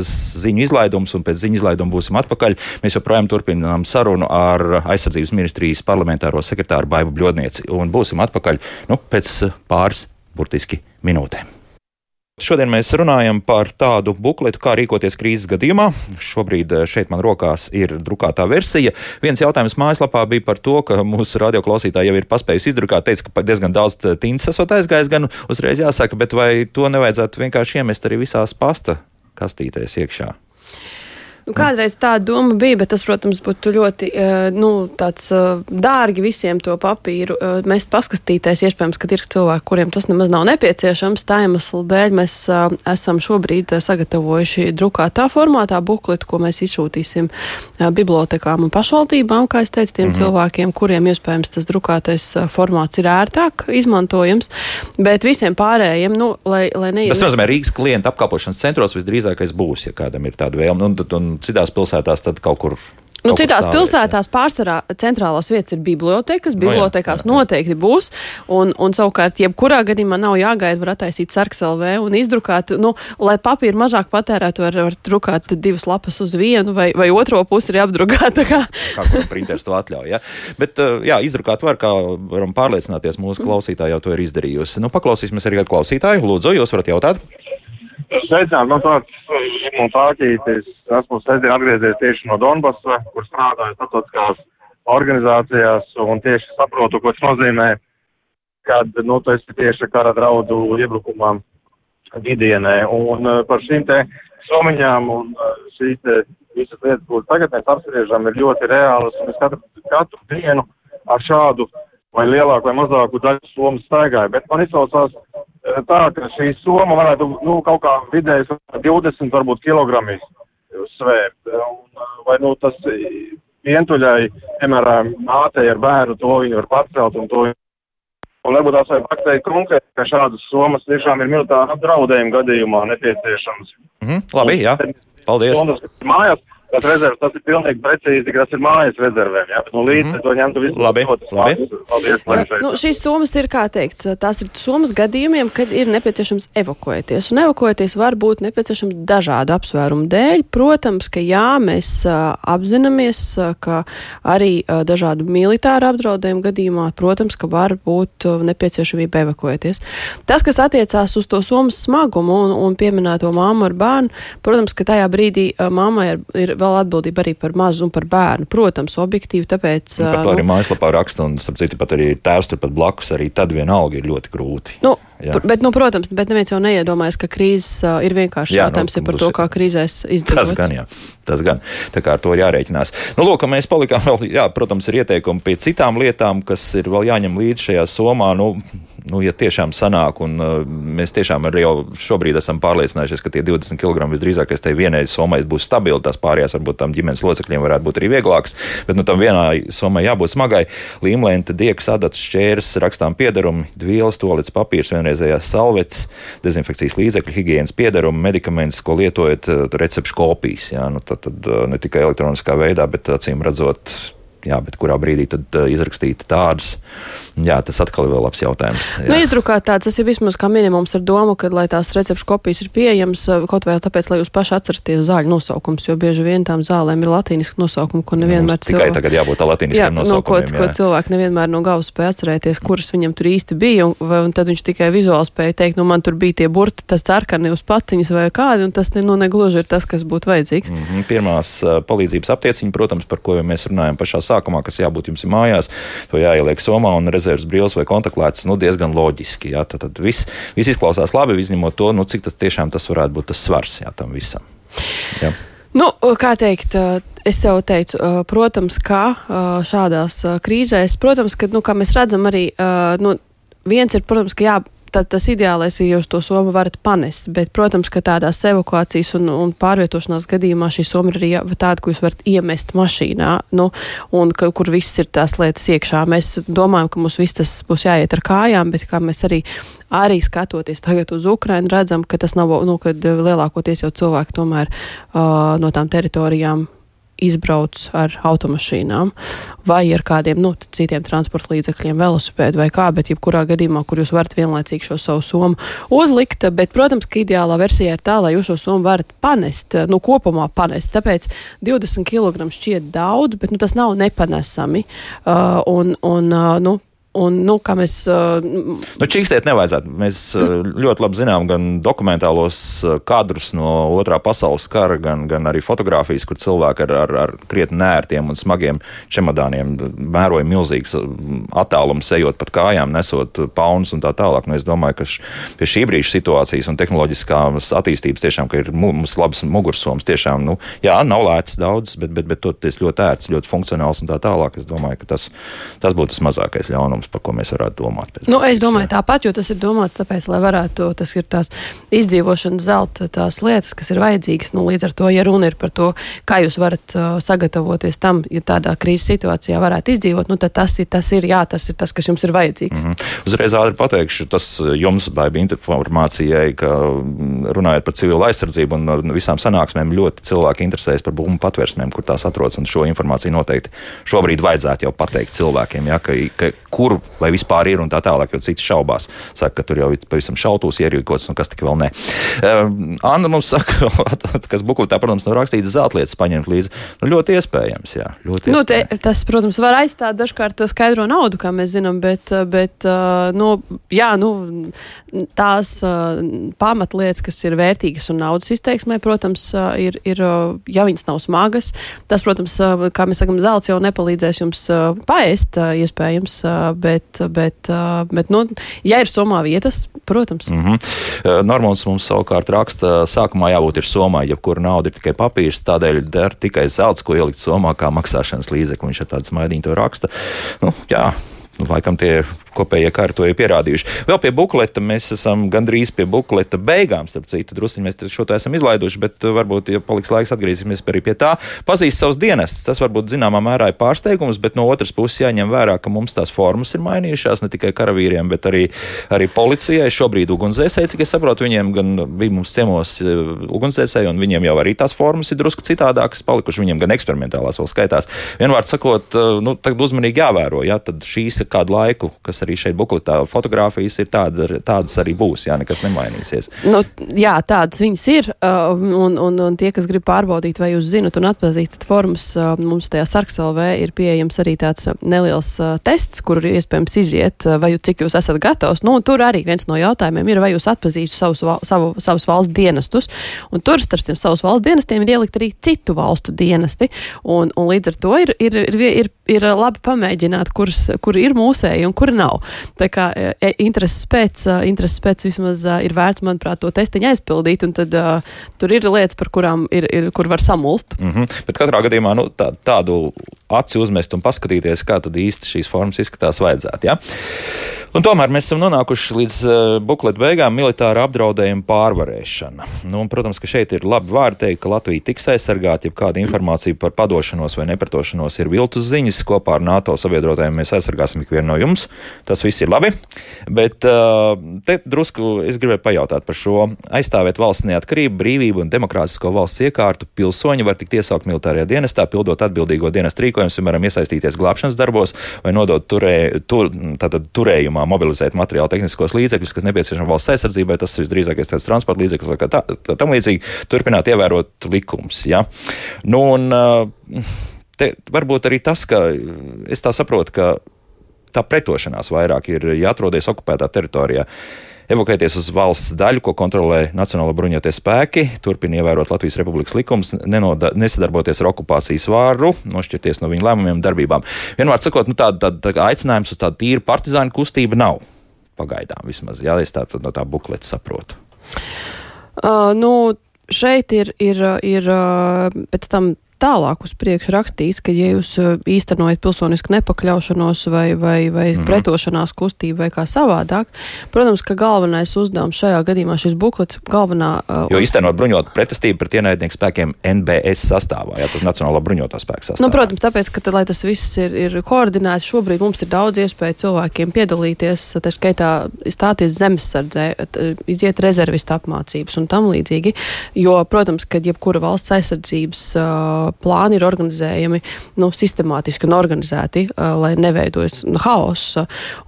ziņu izlaidums, un pēc ziņu izlaiduma būsim atpakaļ. Mēs joprojām turpinām sarunu ar aizsardzības ministrijas parlamentāro sekretāru Baibu Bļodnieci, un būsim atpakaļ nu, pēc pāris burtiski minūtēm. Šodien mēs runājam par tādu bukletu, kā rīkoties krīzes gadījumā. Šobrīd eh, šeit man rokās ir drukātā versija. Viens jautājums mājaslapā bija par to, ka mūsu radioklausītāji jau ir paspējuši izdrukāt, teica, ka diezgan daudz tintas esot aizgājis, gan uzreiz jāsaka, bet vai to nevajadzētu vienkārši iemest arī visās pasta kastītēs iekšā? Nu, kādreiz tāda doma bija, bet tas, protams, būtu ļoti eh, nu, tāds, eh, dārgi visiem to papīru. Eh, mēs paskatīties, iespējams, ka ir cilvēki, kuriem tas nemaz nav nepieciešams. Tā iemesla dēļ mēs esam šobrīd sagatavojuši drukātā formātā bukletu, ko mēs izsūtīsim bibliotekām un pašvaldībām, kā es teicu, tiem mm -hmm. cilvēkiem, kuriem iespējams tas drukātais formāts ir ērtāk izmantojams, bet visiem pārējiem, nu, lai, lai neiet. Tas nozīmē, Rīgas klienta apkalpošanas centros visdrīzākais būs, ja kādam ir tāda vēlme. Un, un citās pilsētās tad kaut kur Nu, citās pilsētās pārsvarā centrālās vietas ir bibliotekas. Bibliotekās no jā, jā. noteikti būs. Un, un savukārt, jebkurā gadījumā nav jāgaida, var attaisīt sarks LV un izdrukāt, nu, lai papīru mazāk patērētu, var, var drukāt divas lapas uz vienu vai, vai otro pusi ir apdrukāta. Kā, kā printers to atļauj. Ja? Bet, jā, izdrukāt var, kā varam pārliecināties, mūsu mm. klausītāji jau to ir izdarījusi. Nu, paklausīsimies arī klausītāju. Lūdzu, jūs varat jautāt? Sveicināt, man tāds Šimons Āķītis, esmu sestdien atgriezies tieši no Donbasa, kur strādāju starptautiskās organizācijās un tieši saprotu, ko tas nozīmē, kad, nu, tu esi tieši kara draudu iebrukumā vidienē. Un uh, par šīm te somiņām un uh, šīs te visas lietas, kuras tagad mēs apspriežam, ir ļoti reālas un es katru, katru dienu ar šādu vai lielāku vai mazāku daļu somu staigāju. Bet man izklausās tā, ka šī soma varētu nu, kaut kā vidēji 20 varbūt kilogramīs svērt. Un, vai nu tas vientuļai, piemēram, mātei ar bērnu, to viņi var pacelt un to. Un varbūt tās vajag pateikt konkrēti, ka šādas somas tiešām ir militāra apdraudējuma gadījumā nepieciešams. Mm -hmm, labi, jā. Paldies. Mājās tas rezerves, tas ir pilnīgi precīzi, kas ir mājas rezervēm. Jā, bet no līdzi mm to ņemtu visu. Labi, labi. Paldies, paldies. Nu, šīs summas ir, kā teikts, tās ir summas gadījumiem, kad ir nepieciešams evakuēties. Un evakuēties var būt nepieciešams dažādu apsvērumu dēļ. Protams, ka jā, mēs uh, apzināmies, uh, ka arī uh, dažādu militāru apdraudējumu gadījumā, protams, ka var būt uh, nepieciešamība evakuēties. Tas, kas attiecās uz to summas smagumu un, un pieminēto māmu ar bērnu, protams, ka tajā brīdī uh, mammai ir, ir vēl atbildība arī par mazu un par bērnu. Protams, objektīvi, tāpēc. Un par to arī nu, mājaslapā raksta, un, starp citu, pat arī tēvs turpat blakus, arī tad vienalga ir ļoti grūti. Nu, Jā. Bet, nu, protams, bet neviens jau neiedomājas, ka krīzes uh, ir vienkārši jā, jautājums nu, par to, kā krīzēs izdzīvot. Tas gan, jā. Tas gan. Tā kā ar to ir jārēķinās. Nu, lūk, mēs palikām vēl, jā, protams, ir ieteikumi pie citām lietām, kas ir vēl jāņem līdzi šajā somā. Nu, nu, ja tiešām sanāk, un uh, mēs tiešām arī jau šobrīd esam pārliecinājušies, ka tie 20 kg visdrīzākais tai vienai sommai būs stabili, tās pārējās varbūt tam ģimenes locekļiem varētu būt arī vieglāks, bet nu, tam vienai sommai jābūt smagai. Līmlēnta, dieks, adatas, šķērs, rakstām piedarumi, dvielas, tolets papīrs, vienreizējās salvetes, dezinfekcijas līdzekļi, higienas piedarumi, medikaments, ko lietojat, uh, recepšu kopijas. Jā, nu, tad, tad uh, ne tikai elektroniskā veidā, bet acīm redzot, jā, bet kurā brīdī tad izrakstīt tādas Jā, tas atkal ir vēl labs jautājums. Jā. Nu, izdrukāt tāds, tas ir vismaz kā minimums ar domu, ka, lai tās recepšu kopijas ir pieejamas, eh, kaut vai tāpēc, lai jūs paši atceraties zāļu nosaukums, jo bieži vien tām zālēm ir latīniski nosaukumi, ko nevienmēr cilvēki. Tikai tagad jābūt tā latīniskam nosaukumam. No, ko, ko cilvēki nevienmēr no galvas spēja atcerēties, kuras viņam tur īsti bija, un, vai, un tad viņš tikai vizuāli spēja teikt, nu man tur bija tie burti, tas cerkani uz paciņas vai kādi, un tas ne, nu, negluži ir tas, kas būtu vajadzīgs. Mm -hmm. Pirmās uh, palīdzības aptieciņa, protams, par ko mēs runājam pašā sākumā, kas jābūt jums mājās, to jāieliek somā un rezerves brīvs vai kontakts kontaklētas nu, diezgan loģiski. Jā, tad, tad viss, viss izklausās labi, izņemot to, nu, cik tas tiešām tas varētu būt tas svars jā, tam visam. Jā. Nu, kā teikt, es jau teicu, protams, ka šādās krīzēs, protams, ka, nu, kā mēs redzam, arī nu, viens ir, protams, ka jā, tad tas ideālais ir, ja jūs to somu varat panest. Bet, protams, ka tādās evakuācijas un, un pārvietošanās gadījumā šī soma ir arī tāda, ko jūs varat iemest mašīnā, nu, un ka, kur viss ir tās lietas iekšā. Mēs domājam, ka mums viss tas būs jāiet ar kājām, bet kā mēs arī arī skatoties tagad uz Ukrainu, redzam, ka tas nav, nu, kad lielākoties jau cilvēki tomēr uh, no tām teritorijām izbrauc ar automašīnām vai ar kādiem nu, citiem transporta līdzekļiem, velosipēdu vai kā, bet jebkurā gadījumā, kur jūs varat vienlaicīgi šo savu somu uzlikt. Bet, protams, ka ideālā versija ir tā, lai jūs šo somu varat panest, nu, kopumā panest. Tāpēc 20 kg šķiet daudz, bet nu, tas nav nepanesami. Uh, un, un, uh, nu, Un, nu, kā mēs. Uh, nu, čīkstēt nevajadzētu. Mēs uh, ļoti labi zinām gan dokumentālos kadrus no otrā pasaules kara, gan, gan arī fotografijas, kur cilvēki ar, ar, ar krietni nērtiem un smagiem čemodāniem mēroja milzīgs uh, attālums, ejot pat kājām, nesot paunus un tā tālāk. Nu, es domāju, ka š, pie šī brīža situācijas un tehnoloģiskās attīstības tiešām ir mums labs mugursoms. Tiešām, nu, jā, nav lēts daudz, bet, bet, bet toties ļoti ērts, ļoti funkcionāls un tā tālāk. Es domāju, ka tas, tas būtu tas mazākais ļaunums jautājums, par ko mēs varētu domāt. Nu, es domāju, jā. tāpat, jo tas ir domāts tāpēc, lai varētu, tas ir tās izdzīvošanas zelta tās lietas, kas ir vajadzīgas. Nu, līdz ar to, ja runa ir par to, kā jūs varat uh, sagatavoties tam, ja tādā krīzes situācijā varētu izdzīvot, nu, tad tas ir, tas ir, jā, tas ir tas, kas jums ir vajadzīgs. Mm -hmm. Uzreiz ātri pateikšu, tas jums baiba informācijai, ka runājot par civilu aizsardzību un visām sanāksmēm, ļoti cilvēki interesējas par bumbu patvērsmēm, kur tās atrodas, un šo informāciju noteikti šobrīd vajadzētu jau pateikt cilvēkiem, ja, ka, ka, kur kur vai vispār ir un tā tālāk, jo cits šaubās. Saka, ka tur jau ir pavisam šautūs ierīkots un kas tik vēl ne. Uh, Anna mums saka, kas bukletā, protams, nav rakstīts zeltlietas paņemt līdzi. Nu, ļoti iespējams, jā. Ļoti nu, te, tas, protams, var aizstāt dažkārt skaidro naudu, kā mēs zinām, bet, bet uh, nu, jā, nu, tās uh, pamatlietas, kas ir vērtīgas un naudas izteiksmē, protams, ir, ir ja viņas nav smagas, tas, protams, kā mēs sakam, zelts jau nepalīdzēs jums paēst, iespējams, bet, bet, bet nu, ja ir somā vietas, protams. Mm -hmm. Normāls mums savukārt raksta, sākumā jābūt ir somā, jebkura nauda ir tikai papīrs, tādēļ der tikai zelts, ko ielikt somā kā maksāšanas līdzekli. Viņš ar tādu smaidiņu to raksta. Nu, jā, nu, laikam tie kopējie kari to ir pierādījuši. Vēl pie bukleta mēs esam gandrīz pie bukleta beigām, starp citu, druskuļi mēs šo tā esam izlaiduši, bet uh, varbūt, ja paliks laiks, atgriezīsimies arī pie tā. Pazīst savus dienestus, tas varbūt zināmā mērā ir pārsteigums, bet no otras puses jāņem vērā, ka mums tās formas ir mainījušās ne tikai karavīriem, bet arī, arī policijai. Šobrīd ugunsdzēsēji, cik es saprotu, viņiem gan bija mums ciemos uh, ugunsdzēsēji, un viņiem jau arī tās formas ir drusku citādākas palikušas, viņiem gan eksperimentālās vēl skaitās. Vienvārds sakot, uh, nu, tagad uzmanīgi jāvēro, ja tad šīs ir kādu laiku, kas arī šeit bukletā fotografijas ir tāda, tādas arī būs, jā, nekas nemainīsies. Nu, jā, tādas viņas ir, uh, un, un, un tie, kas grib pārbaudīt, vai jūs zinat un atpazīstat formas, uh, mums tajā sarksalvē ir pieejams arī tāds neliels uh, tests, kur ir iespējams iziet, vai cik jūs esat gatavs. Nu, tur arī viens no jautājumiem ir, vai jūs atpazīstat savus, savu, savus valsts dienestus, un tur starp tiem savus valsts dienestiem ir ielikt arī citu valstu dienesti, un, un līdz ar to ir, ir, ir, ir, ir labi pamēģināt, kuras, kur ir mūsēji un kur nav. Tā kā e, e, intereses pēc, e, intereses pēc vismaz ir vērts, manuprāt, to testiņu aizpildīt, un tad uh, tur ir lietas, par kurām ir, ir kur var samulst. Mm -hmm. Bet katrā gadījumā nu, tā, tādu aci uzmest un paskatīties, kā tad īsti šīs formas izskatās vajadzētu. Ja? Un tomēr mēs esam nonākuši līdz uh, bukleta beigām - militāra apdraudējuma pārvarēšana. Nu, un, protams, ka šeit ir labi vārdi teikt, ka Latvija tiks aizsargāta, ja kāda informācija par padošanos vai nepratošanos ir viltus ziņas. Kopā ar NATO sabiedrotajiem mēs aizsargāsim ikvienu no jums. Tas viss ir labi. Bet uh, te drusku es gribēju pajautāt par šo aizstāvēt valsts neatkarību, brīvību un demokrātisko valsts iekārtu. Pilsoņi var tikt iesaukt militārajā dienestā, pildot atbildīgo dienestu rīkojumus, piemēram, iesaistīties glābšanas darbos vai nodot turē, tur, turējumā mobilizēt materiālu tehniskos līdzekļus, kas nepieciešami valsts aizsardzībai. Tas visdrīzākais tāds transporta līdzeklis vai kā tā, tā, tam līdzīgi. Turpināt ievērot likums. Ja? Nu, un, te varbūt arī tas, ka es tā saprotu, ka tā pretošanās vairāk ir jāatrodas okupētā teritorijā. Evakuēties uz valsts daļu, ko kontrolē Nacionāla bruņotie spēki, turpina ievērot Latvijas Republikas nenoda, nesadarboties ar okupācijas vāru, nošķirties no viņu lēmumiem un darbībām. Vienmēr sakot, nu, tāda, tāda, tāda aicinājums uz tādu tīru partizānu kustību nav. Pagaidām vismaz, jā, es tā no tā bukleta saprotu. Uh, nu, šeit ir, ir, ir pēc tam tālāk uz priekšu rakstīts, ka, ja jūs uh, īstenojat pilsonisku nepakļaušanos vai, vai, vai mm -hmm. pretošanās kustību vai kā savādāk, protams, ka galvenais uzdevums šajā gadījumā šis buklets galvenā. Uh, jo īstenot bruņot pretestību pret ienaidnieku spēkiem NBS sastāvā, jā, tas Nacionālo bruņotā spēku sastāvā. Nu, protams, tāpēc, ka, lai tas viss ir, ir koordinēts, šobrīd mums ir daudz iespēju cilvēkiem piedalīties, tā skaitā stāties zemesardzē, iziet rezervistu apmācības un tam līdzīgi, jo, protams, ka jebkura valsts aizsardzības uh, plāni ir organizējami nu, sistemātiski un organizēti, uh, lai neveidojas nu, haoss.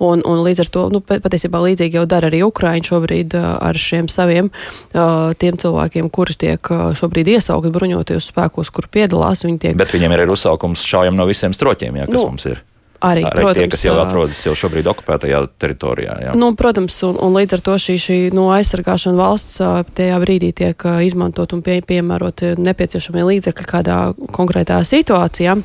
Un, un līdz ar to nu, patiesībā līdzīgi jau dara arī Ukraiņa šobrīd uh, ar šiem saviem uh, tiem cilvēkiem, kuri tiek šobrīd iesaukti bruņotajos spēkos, kur piedalās. Viņi tiek... Bet viņiem ir arī uzsaukums šaujam no visiem stroķiem, jā, kas nu, mums ir. Arī, arī protams, tie, kas jau atrodas jau šobrīd okupētajā teritorijā. Jā. Nu, protams, un, un līdz ar to šī, šī nu, aizsargāšana valsts tajā brīdī tiek izmantot un pie, piemērot nepieciešamie līdzekļi kādā konkrētā situācijā.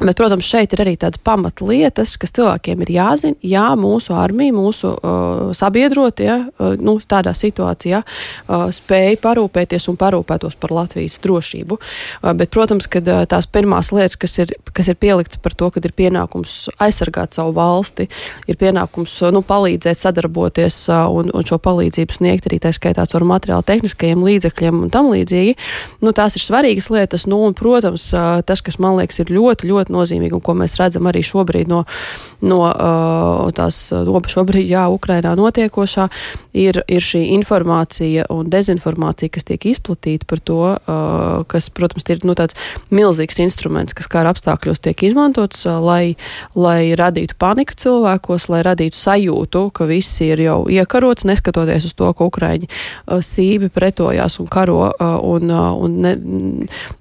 Bet, protams, šeit ir arī tādas pamatlietas, kas cilvēkiem ir jāzina. Jā, mūsu armija, mūsu uh, sabiedrotie ja, uh, nu, tādā situācijā uh, spēja parūpēties un parūpētos par Latvijas drošību. Uh, bet, protams, kad uh, tās pirmās lietas, kas ir, kas ir pieliktas par to, ka ir pienākums aizsargāt savu valsti, ir pienākums uh, nu, palīdzēt, sadarboties uh, un, un šo palīdzību sniegt arī tā skaitā ar materiālu tehniskajiem līdzekļiem un tam līdzīgi, nu, tās ir svarīgas lietas. Nu, un, protams, uh, tas, kas man liekas ir ļoti, ļoti ļoti nozīmīgi un ko mēs redzam arī šobrīd no, no uh, tās no šobrīd, jā, Ukrainā notiekošā, ir, ir šī informācija un dezinformācija, kas tiek izplatīta par to, uh, kas, protams, ir nu, tāds milzīgs instruments, kas kara apstākļos tiek izmantots, uh, lai, lai radītu paniku cilvēkos, lai radītu sajūtu, ka viss ir jau iekarots, neskatoties uz to, ka Ukraiņi uh, sīvi pretojās un karo uh, un, uh, un ne,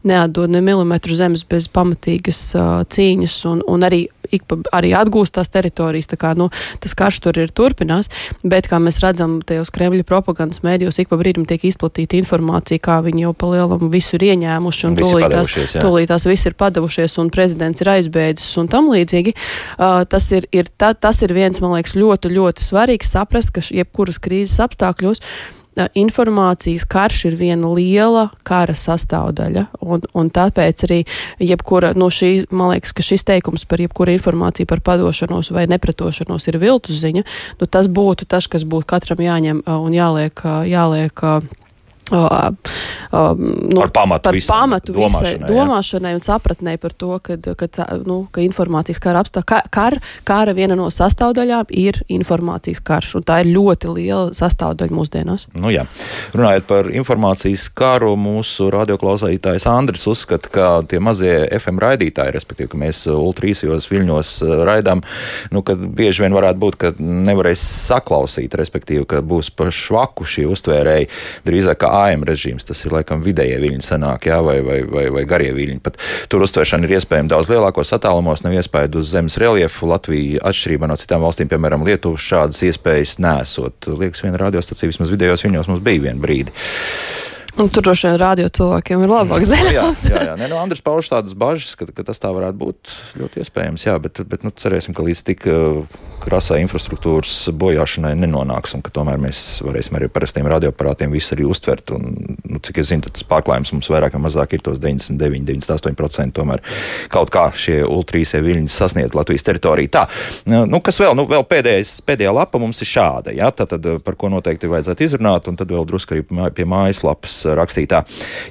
neatdod ne milimetru zemes bez pamatīgas uh, cīņas un, un arī, pa, arī atgūst tās teritorijas. Tā kā, nu, tas karš tur ir turpinās, bet kā mēs redzam, tajos Kremļa propagandas mēdījos ik pa brīdim tiek izplatīta informācija, kā viņi jau palielam visu ir ieņēmuši un tūlītās, tūlītās viss ir padavušies un prezidents ir aizbēdzis un tam līdzīgi. Uh, tas, ir, ir, ta, tas ir viens, man liekas, ļoti, ļoti svarīgs saprast, ka jebkuras krīzes apstākļos informācijas karš ir viena liela kara sastāvdaļa, un, un tāpēc arī jebkura no šī, man liekas, ka šis teikums par jebkuru informāciju par padošanos vai nepretošanos ir viltus ziņa, nu tas būtu tas, kas būtu katram jāņem un jāliek, jāliek Uh, uh, nu, par pamatu, par visam, pamatu visai domāšanai, domāšanai un sapratnē par to, ka, ka, nu, ka informācijas kara apstākļa, kar, kara viena no sastāvdaļām ir informācijas karš, un tā ir ļoti liela sastāvdaļa mūsdienās. Nu, jā. Runājot par informācijas karu, mūsu radioklausītājs Andris uzskata, ka tie mazie FM raidītāji, respektīvi, ka mēs ultrīsijos viļņos uh, raidām, nu, ka bieži vien varētu būt, ka nevarēs saklausīt, respektīvi, ka būs pa švaku šī uztvērēji drīzāk kā AM režīms. Tas ir laikam vidējie viļņi sanāk, jā, vai, vai, vai, vai garie viļņi. Pat tur uztvēršana ir iespējama daudz lielākos attālumos, nav iespēja uz zemes reliefu. Latvija atšķirībā no citām valstīm, piemēram, Lietuva, šādas iespējas nesot. Liekas, viena radiostacija vismaz vidējos viļņos mums bija viena brīdi. Un tur droši vien rādio cilvēkiem ir labāk zināt. jā, jā, jā. Nē, nu, Andris pauž tādas bažas, ka, ka tas tā varētu būt ļoti iespējams. Jā, bet, bet nu, cerēsim, ka līdz tik uh, krasai infrastruktūras bojāšanai nenonāksim, ka tomēr mēs varēsim arī parastiem radioaparātiem visu arī uztvert. Un, nu, cik es zinu, tas pārklājums mums vairāk vai mazāk ir tos 99, 98%. Tomēr kaut kā šie ultrīsie viļņi sasniedz Latvijas teritoriju. Tā, nu, kas vēl? Nu, vēl pēdējais, pēdējā lapa mums ir šāda, jā, tā tad, par ko noteikti vajadzētu izrunāt, un tad vēl drusku arī pie mājaslapas rakstītā.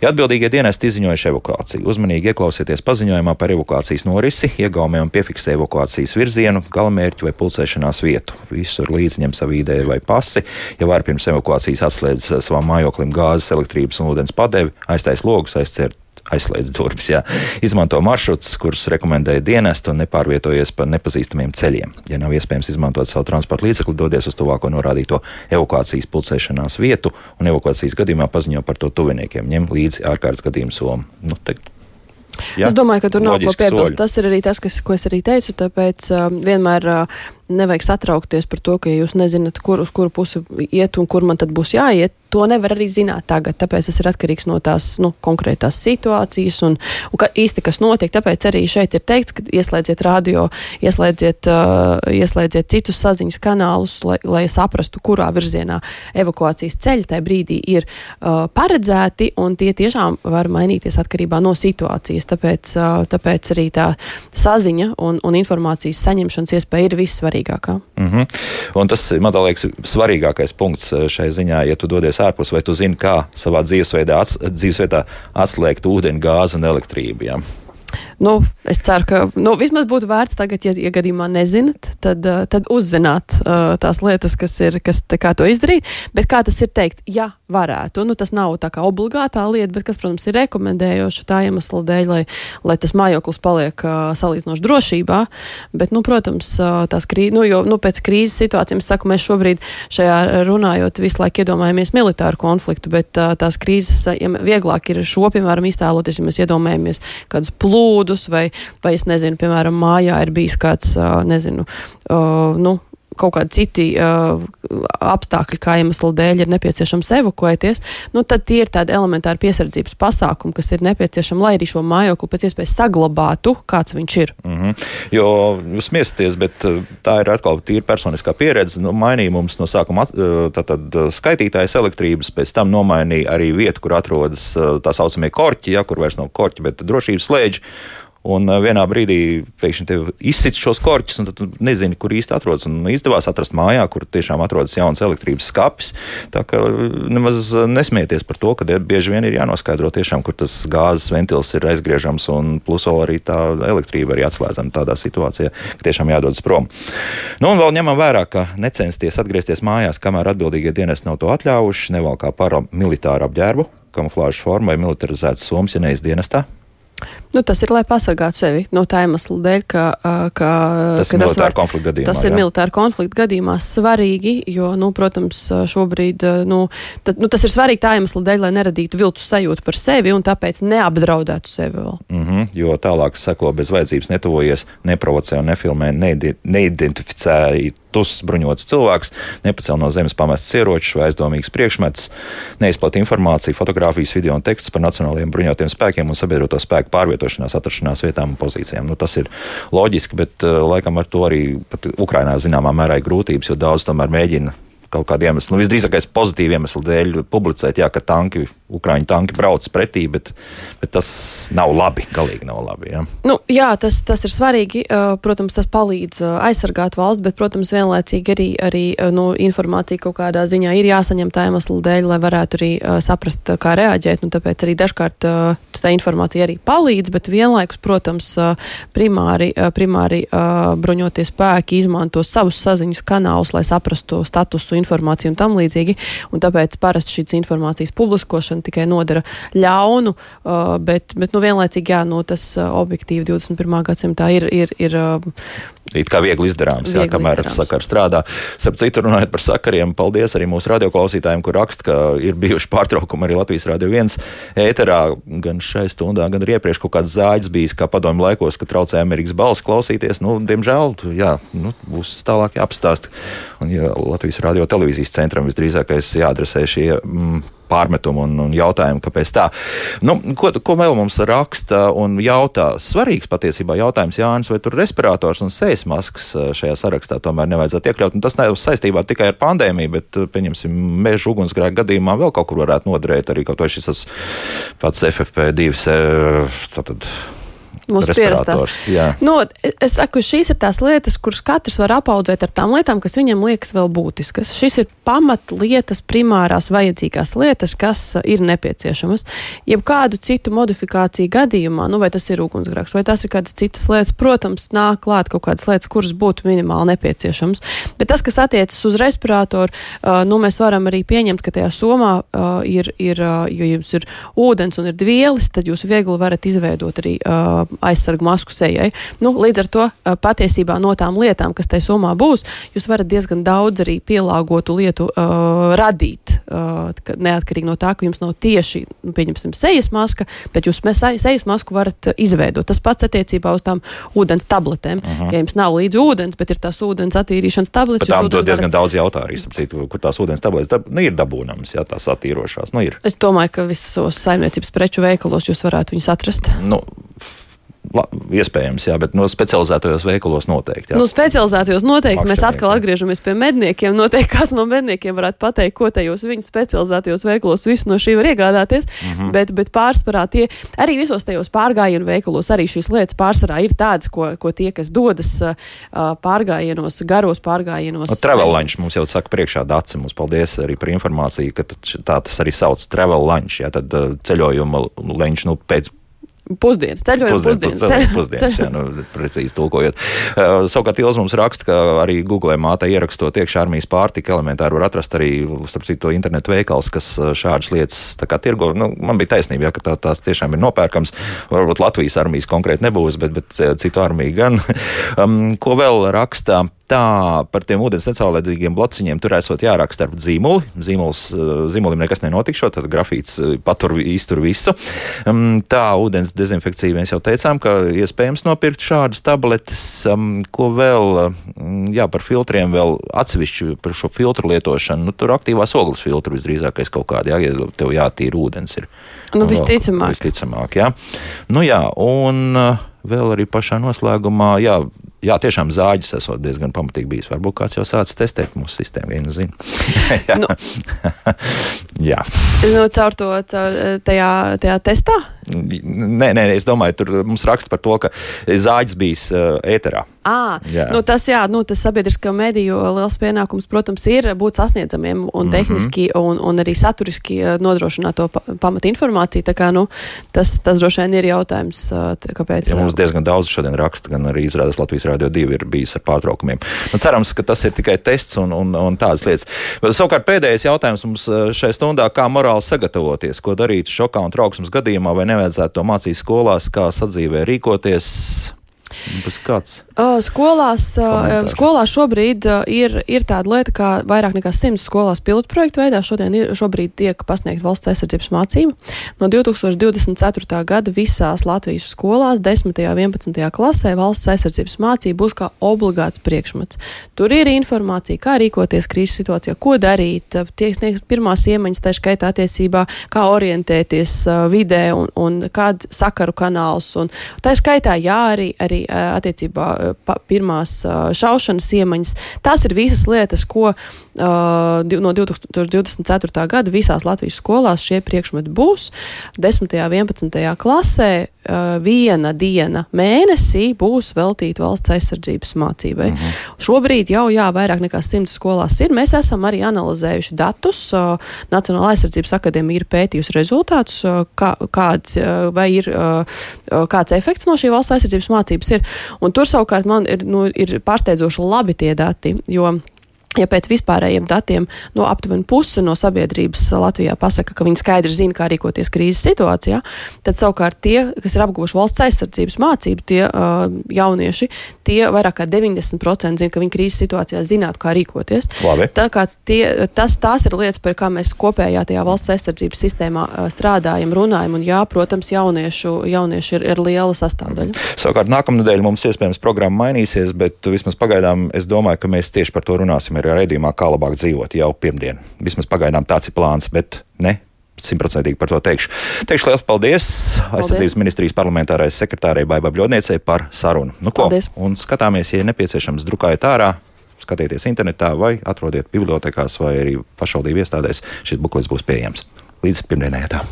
Ja atbildīgie dienesti izziņojuši evakuāciju, uzmanīgi ieklausieties paziņojumā par evakuācijas norisi, iegaumē un piefiksē evakuācijas virzienu, galamērķi vai pulcēšanās vietu. Visur līdzi ņem savu ideju vai pasi, ja var pirms evakuācijas atslēdz savam mājoklim gāzes, elektrības un ūdens padevi, aiztais logus, aizcert aizslēdz durvis. Jā. Izmanto maršrutus, kurus rekomendēja dienestu un nepārvietojies pa nepazīstamiem ceļiem. Ja nav iespējams izmantot savu transporta līdzekli, dodies uz tuvāko norādīto evakuācijas pulcēšanās vietu un evakuācijas gadījumā paziņo par to tuviniekiem. Ņem līdzi ārkārtas gadījumu somu. Nu, te, Ja? Es domāju, ka tur nav ko piebilst. Tas ir arī tas, kas, ko es arī teicu. Tāpēc uh, vienmēr uh, nevajag satraukties par to, ka jūs nezināt, kur uz kuru pusi iet un kur man tad būs jāiet. To nevar arī zināt tagad, tāpēc tas ir atkarīgs no tās nu, konkrētās situācijas un, un ka īsti kas notiek. Tāpēc arī šeit ir teikts, ka ieslēdziet radio, ieslēdziet, uh, ieslēdziet citus saziņas kanālus, lai, lai saprastu, kurā virzienā evakuācijas ceļi tajā brīdī ir uh, paredzēti, un tie tiešām var mainīties atkarībā no situācijas. Tāpēc, uh, tāpēc arī tā saziņa un, un informācijas saņemšanas iespēja ir vissvarīgākā. Mm -hmm. Un tas, man liekas, svarīgākais punkts šai ziņā, ja tu dodies ārpus, vai tu zini, kā savā dzīvesveidā, ats, dzīvesvietā atslēgt ūdeni, gāzi un elektrību. Ja? Nu, es ceru, ka nu, vismaz būtu vērts tagad, ja, ja gadījumā nezināt, tad, uh, tad uzzināt uh, tās lietas, kas ir, kas kā to izdarīt. Bet kā tas ir teikt, ja varētu, nu, tas nav tā kā obligātā lieta, bet kas, protams, ir rekomendējoši tā iemesla dēļ, lai, lai tas mājoklis paliek uh, salīdzinoši drošībā. Bet, nu, protams, uh, tās krīzes, nu, jo nu, pēc krīzes situācijām, saku, mēs šobrīd šajā runājot visu laiku iedomājamies militāru konfliktu, bet uh, tās krīzes, ja vieglāk ir šo, piemēram, iztēloties, ja mēs iedomājamies kādus plūdus, plūdus, vai, vai es nezinu, piemēram, mājā ir bijis kāds, nezinu, nu, kaut kādi citi uh, apstākļi, kā iemesla dēļ ir nepieciešams evakuēties, nu, tad tie ir tādi elementāri piesardzības pasākumi, kas ir nepieciešami, lai arī šo mājokli pēc iespējas saglabātu, kāds viņš ir. Mm -hmm. Jo jūs smieties, bet tā ir atkal tīra personiskā pieredze. Nu, mainīja mums no sākuma tātad, skaitītājs elektrības, pēc tam nomainīja arī vietu, kur atrodas tā saucamie korķi, ja, kur vairs nav korķi, bet drošības slēdži. Un uh, vienā brīdī pēkšņi tev izsit šos korķus, un tu nezini, kur īsti atrodas. Un izdevās atrast mājā, kur tiešām atrodas jauns elektrības skats. Tā kā uh, nemaz nesmieties par to, ka bieži vien ir jānoskaidro tiešām, kur tas gāzes ventils ir aizgriežams, un plus vēl arī tā elektrība arī atslēdzama tādā situācijā, ka tiešām jādodas prom. Nu, un vēl ņemam vērā, ka necensties atgriezties mājās, kamēr atbildīgie dienesti nav to atļāvuši, nevalkā paramilitāru apģērbu, kamuflāžu formu vai militarizētas somas, ja neizdienestā. Nu, tas ir, lai pasargātu sevi no tā iemesla dēļ, ka, ka tas ka ir militāra konflikta gadījumā. Tas ir militāra konflikta gadījumā svarīgi, jo, nu, protams, šobrīd nu, tad, nu, tas ir svarīgi tā iemesla dēļ, lai neradītu viltus sajūtu par sevi un tāpēc neapdraudētu sevi vēl. Mm -hmm, jo tālāk seko bez vajadzības netuvojies, neprovocē un nefilmē, neidentificēja tus bruņots cilvēks, nepacēl no zemes pamestas ieročus vai aizdomīgs priekšmets, neizplatīja informāciju, fotografijas, video un tekstus par nacionālajiem bruņotiem spēkiem un sabiedroto spēku pārvietošanās, atrašanās vietām un pozīcijām. Nu, tas ir loģiski, bet uh, laikam ar to arī Ukrainā zināmā mērā ir grūtības, jo daudz tomēr mēģina kaut kādu iemeslu, nu, visdrīzākais pozitīvu iemeslu dēļ publicēt, jā, ka tanki, Ukrāņu tanki brauc pretī, bet, bet tas nav labi, galīgi nav labi. Jā, nu, jā tas, tas ir svarīgi. Protams, tas palīdz aizsargāt valsts, bet, protams, vienlaicīgi arī, arī nu, informācija kaut kādā ziņā ir jāsaņem tā iemesla dēļ, lai varētu arī saprast, kā reaģēt. Nu, tāpēc arī dažkārt tā informācija arī palīdz, bet vienlaikus, protams, primāri, primāri bruņoties spēki izmanto savus saziņas kanālus, lai saprastu statusu informāciju un tam līdzīgi. Un tāpēc parasti šīs informācijas publiskošana tikai nodara ļaunu, uh, bet, bet nu, vienlaicīgi jā, no tas uh, objektīvi 21. gadsimtā ir. ir, ir uh, It kā viegli izdarāms, viegli jā, kamēr izdarāms. sakars strādā. Starp citu, runājot par sakariem, paldies arī mūsu radioklausītājiem, kur raksta, ka ir bijuši pārtraukumi arī Latvijas Rādio 1 ēterā, gan šai stundā, gan arī iepriekš kaut kāds zāģis bijis, kā padomju laikos, kad traucēja Amerikas balss klausīties. Nu, diemžēl, jā, nu, būs tālāk jāapstāsta. Un, ja Latvijas Rādio televīzijas centram visdrīzākais jāadresē šie. Mm, pārmetumu un, un jautājumu, kāpēc tā. Nu, ko, ko vēl mums raksta un jautā? Svarīgs patiesībā jautājums, Jānis, vai tur respirators un sejas maskas eh, šajā sarakstā tomēr nevajadzētu iekļaut. Un tas nav saistībā tikai ar pandēmiju, bet, eh, pieņemsim, meža ugunsgrēka gadījumā vēl kaut kur varētu noderēt arī kaut vai šis pats FFP2. Eh, tātad, mūsu pierastās. Nu, es saku, šīs ir tās lietas, kuras katrs var apaudzēt ar tām lietām, kas viņam liekas vēl būtiskas. Šis ir pamatlietas, primārās vajadzīgās lietas, kas ir nepieciešamas. Jebkādu citu modifikāciju gadījumā, nu, vai tas ir ugunsgrēks, vai tas ir kādas citas lietas, protams, nāk klāt kaut kādas lietas, kuras būtu minimāli nepieciešamas. Bet tas, kas attiecas uz respiratoru, nu, mēs varam arī pieņemt, ka tajā somā ir, ir jo jums ir ūdens un ir dvielis, tad jūs viegli varat izveidot arī uh, aizsargu masku sejai. Nu, līdz ar to patiesībā no tām lietām, kas tajā somā būs, jūs varat diezgan daudz arī pielāgotu lietu uh, radīt. Uh, neatkarīgi no tā, ka jums nav tieši, nu, pieņemsim, sejas maska, bet jūs sejas masku varat izveidot. Tas pats attiecībā uz tām ūdens tabletēm. Uh -huh. Ja jums nav līdzi ūdens, bet ir tās ūdens attīrīšanas tabletes, tad dod diezgan varat... daudz jautājumu arī, sapcīt, kur tās ūdens tabletes dab, nu, ir dabūnamas, jā, tās attīrošās. Nu, ir. Es domāju, ka visos saimniecības preču veikalos jūs varētu viņus atrast. Nu, La, iespējams, jā, bet no specializētajos veikalos noteikti. Jā. Nu, specializētajos noteikti. Mēs atkal atgriežamies pie medniekiem. Noteikti kāds no medniekiem varētu pateikt, ko tajos viņu specializētajos veikalos visu no šī var iegādāties. Mm -hmm. bet, bet pārsvarā tie arī visos tajos pārgājienu veikalos arī šīs lietas pārsvarā ir tādas, ko, ko tie, kas dodas uh, pārgājienos, garos pārgājienos. No, travel lunch mums jau saka priekšā daci. Mums paldies arī par informāciju, ka tā tas arī sauc travel lunch. Jā, tad uh, ceļojuma lunch nu, pēc Pusdienas, ceļojuma pusdienas. pusdienas, pusdienas jā, nu, precīzi tulkojot. Uh, savukārt Ilz mums raksta, ka arī Google mātē ierakstot iekšā armijas pārtika elementāri var atrast arī, starp citu, internetu veikals, kas šādas lietas tā kā tirgo. Nu, man bija taisnība, ja, ka tā, tās tiešām ir nopērkams. Varbūt Latvijas armijas konkrēti nebūs, bet, bet citu armiju gan. Um, ko vēl rakstā? Tā par tiem ūdens necaurlaidīgiem blociņiem tur esot jāraksta ar zīmoli. Zīmols, eh, zīmolim nekas nenotikšo, tad grafīts eh, patur iztur visu. Um, tā ūdens dezinfekcija mēs jau teicām, ka iespējams nopirkt šādas tabletes. Um, ko vēl, um, jā, par filtriem vēl atsevišķi par šo filtru lietošanu. Nu, tur aktīvās ogles filtru visdrīzākais kaut kādi, jā, ja tev jātīra ūdens ir. Nu, visticamāk. Visticamāk, jā. Nu jā, un uh, vēl arī pašā noslēgumā, jā, jā, tiešām zāģis esot diezgan pamatīgi bijis. Varbūt kāds jau sācis testēt mūsu sistēmu, vienu zinu. jā. Nu, jā. Nu, caur to, caur tajā, tajā testā? Nē, nē, es domāju, tur mums raksta par to, ka zāģis bijis uh, ēterā. À, jā. Nu, tas, jā, nu, tas sabiedriskā mediju liels pienākums, protams, ir būt sasniedzamiem un mm -hmm. tehniski un, un arī saturiski nodrošināt to pamatu informāciju. Tā kā, nu, tas, tas droši vien ir jautājums, kāpēc. Ja mums diezgan daudz šodien raksta, gan arī izrādās Latvijas Rādio 2 ir bijis ar pārtraukumiem. Nu, cerams, ka tas ir tikai tests un, un, un tādas lietas. Savukārt pēdējais jautājums mums šajā stundā, kā morāli sagatavoties, ko darīt šokā un trauksmes gadījumā, vai nevajadzētu to mācīt skolās, kā sadzīvē rīkoties. Būs kāds? Skolās, komentāri. skolās šobrīd ir, ir tāda lieta, ka vairāk nekā 100 skolās pilotprojektu veidā šodien ir, šobrīd tiek pasniegta valsts aizsardzības mācība. No 2024. gada visās Latvijas skolās 10. un 11. klasē valsts aizsardzības mācība būs kā obligāts priekšmets. Tur ir informācija, kā rīkoties krīzes situācijā, ko darīt, tiek sniegt pirmās iemaņas, tā skaitā attiecībā, kā orientēties vidē un, un kādu sakaru kanālus. Un, tā skaitā, jā, arī, arī attiecībā pa, pirmās šaušanas iemaņas. Tās ir visas lietas, ko no 2024. gada visās Latvijas skolās šie priekšmeti būs. 10. un 11. klasē viena diena mēnesī būs veltīta valsts aizsardzības mācībai. Uh mhm. -huh. Šobrīd jau jā, vairāk nekā 100 skolās ir. Mēs esam arī analizējuši datus. Nacionāla aizsardzības akadēmija ir pētījusi rezultātus, kā, kāds, vai ir kāds efekts no šī valsts aizsardzības mācības ir. Un tur savukārt man ir, nu, ir pārsteidzoši labi tie dati, jo Ja pēc vispārējiem datiem no aptuveni puse no sabiedrības Latvijā pasaka, ka viņi skaidri zina, kā rīkoties krīzes situācijā, tad savukārt tie, kas ir apguvuši valsts aizsardzības mācību, tie uh, jaunieši, tie vairāk kā 90% zina, ka viņi krīzes situācijā zinātu, kā rīkoties. Labi. Tā kā tie, tas, tās ir lietas, par kā mēs kopējā tajā valsts aizsardzības sistēmā strādājam, runājam, un jā, protams, jauniešu, jaunieši ir, ir liela sastāvdaļa. Savukārt nākamnedēļ mums iespējams programma mainīsies, bet vismaz pagaidām es domāju, ka mēs tieši par to runāsim ir raidījumā, kā labāk dzīvot jau pirmdien. Vismaz pagaidām tāds ir plāns, bet ne simtprocentīgi par to teikšu. Teikšu liels paldies, paldies. aizsardzības ministrijas parlamentārais sekretārei Baibai Bļodniecei par sarunu. Nu, ko? Paldies. Un skatāmies, ja nepieciešams, drukājiet ārā. Skatieties internetā vai atrodiet bibliotekās vai arī pašvaldību iestādēs. Šis buklets būs pieejams līdz pirmdienai. Tā.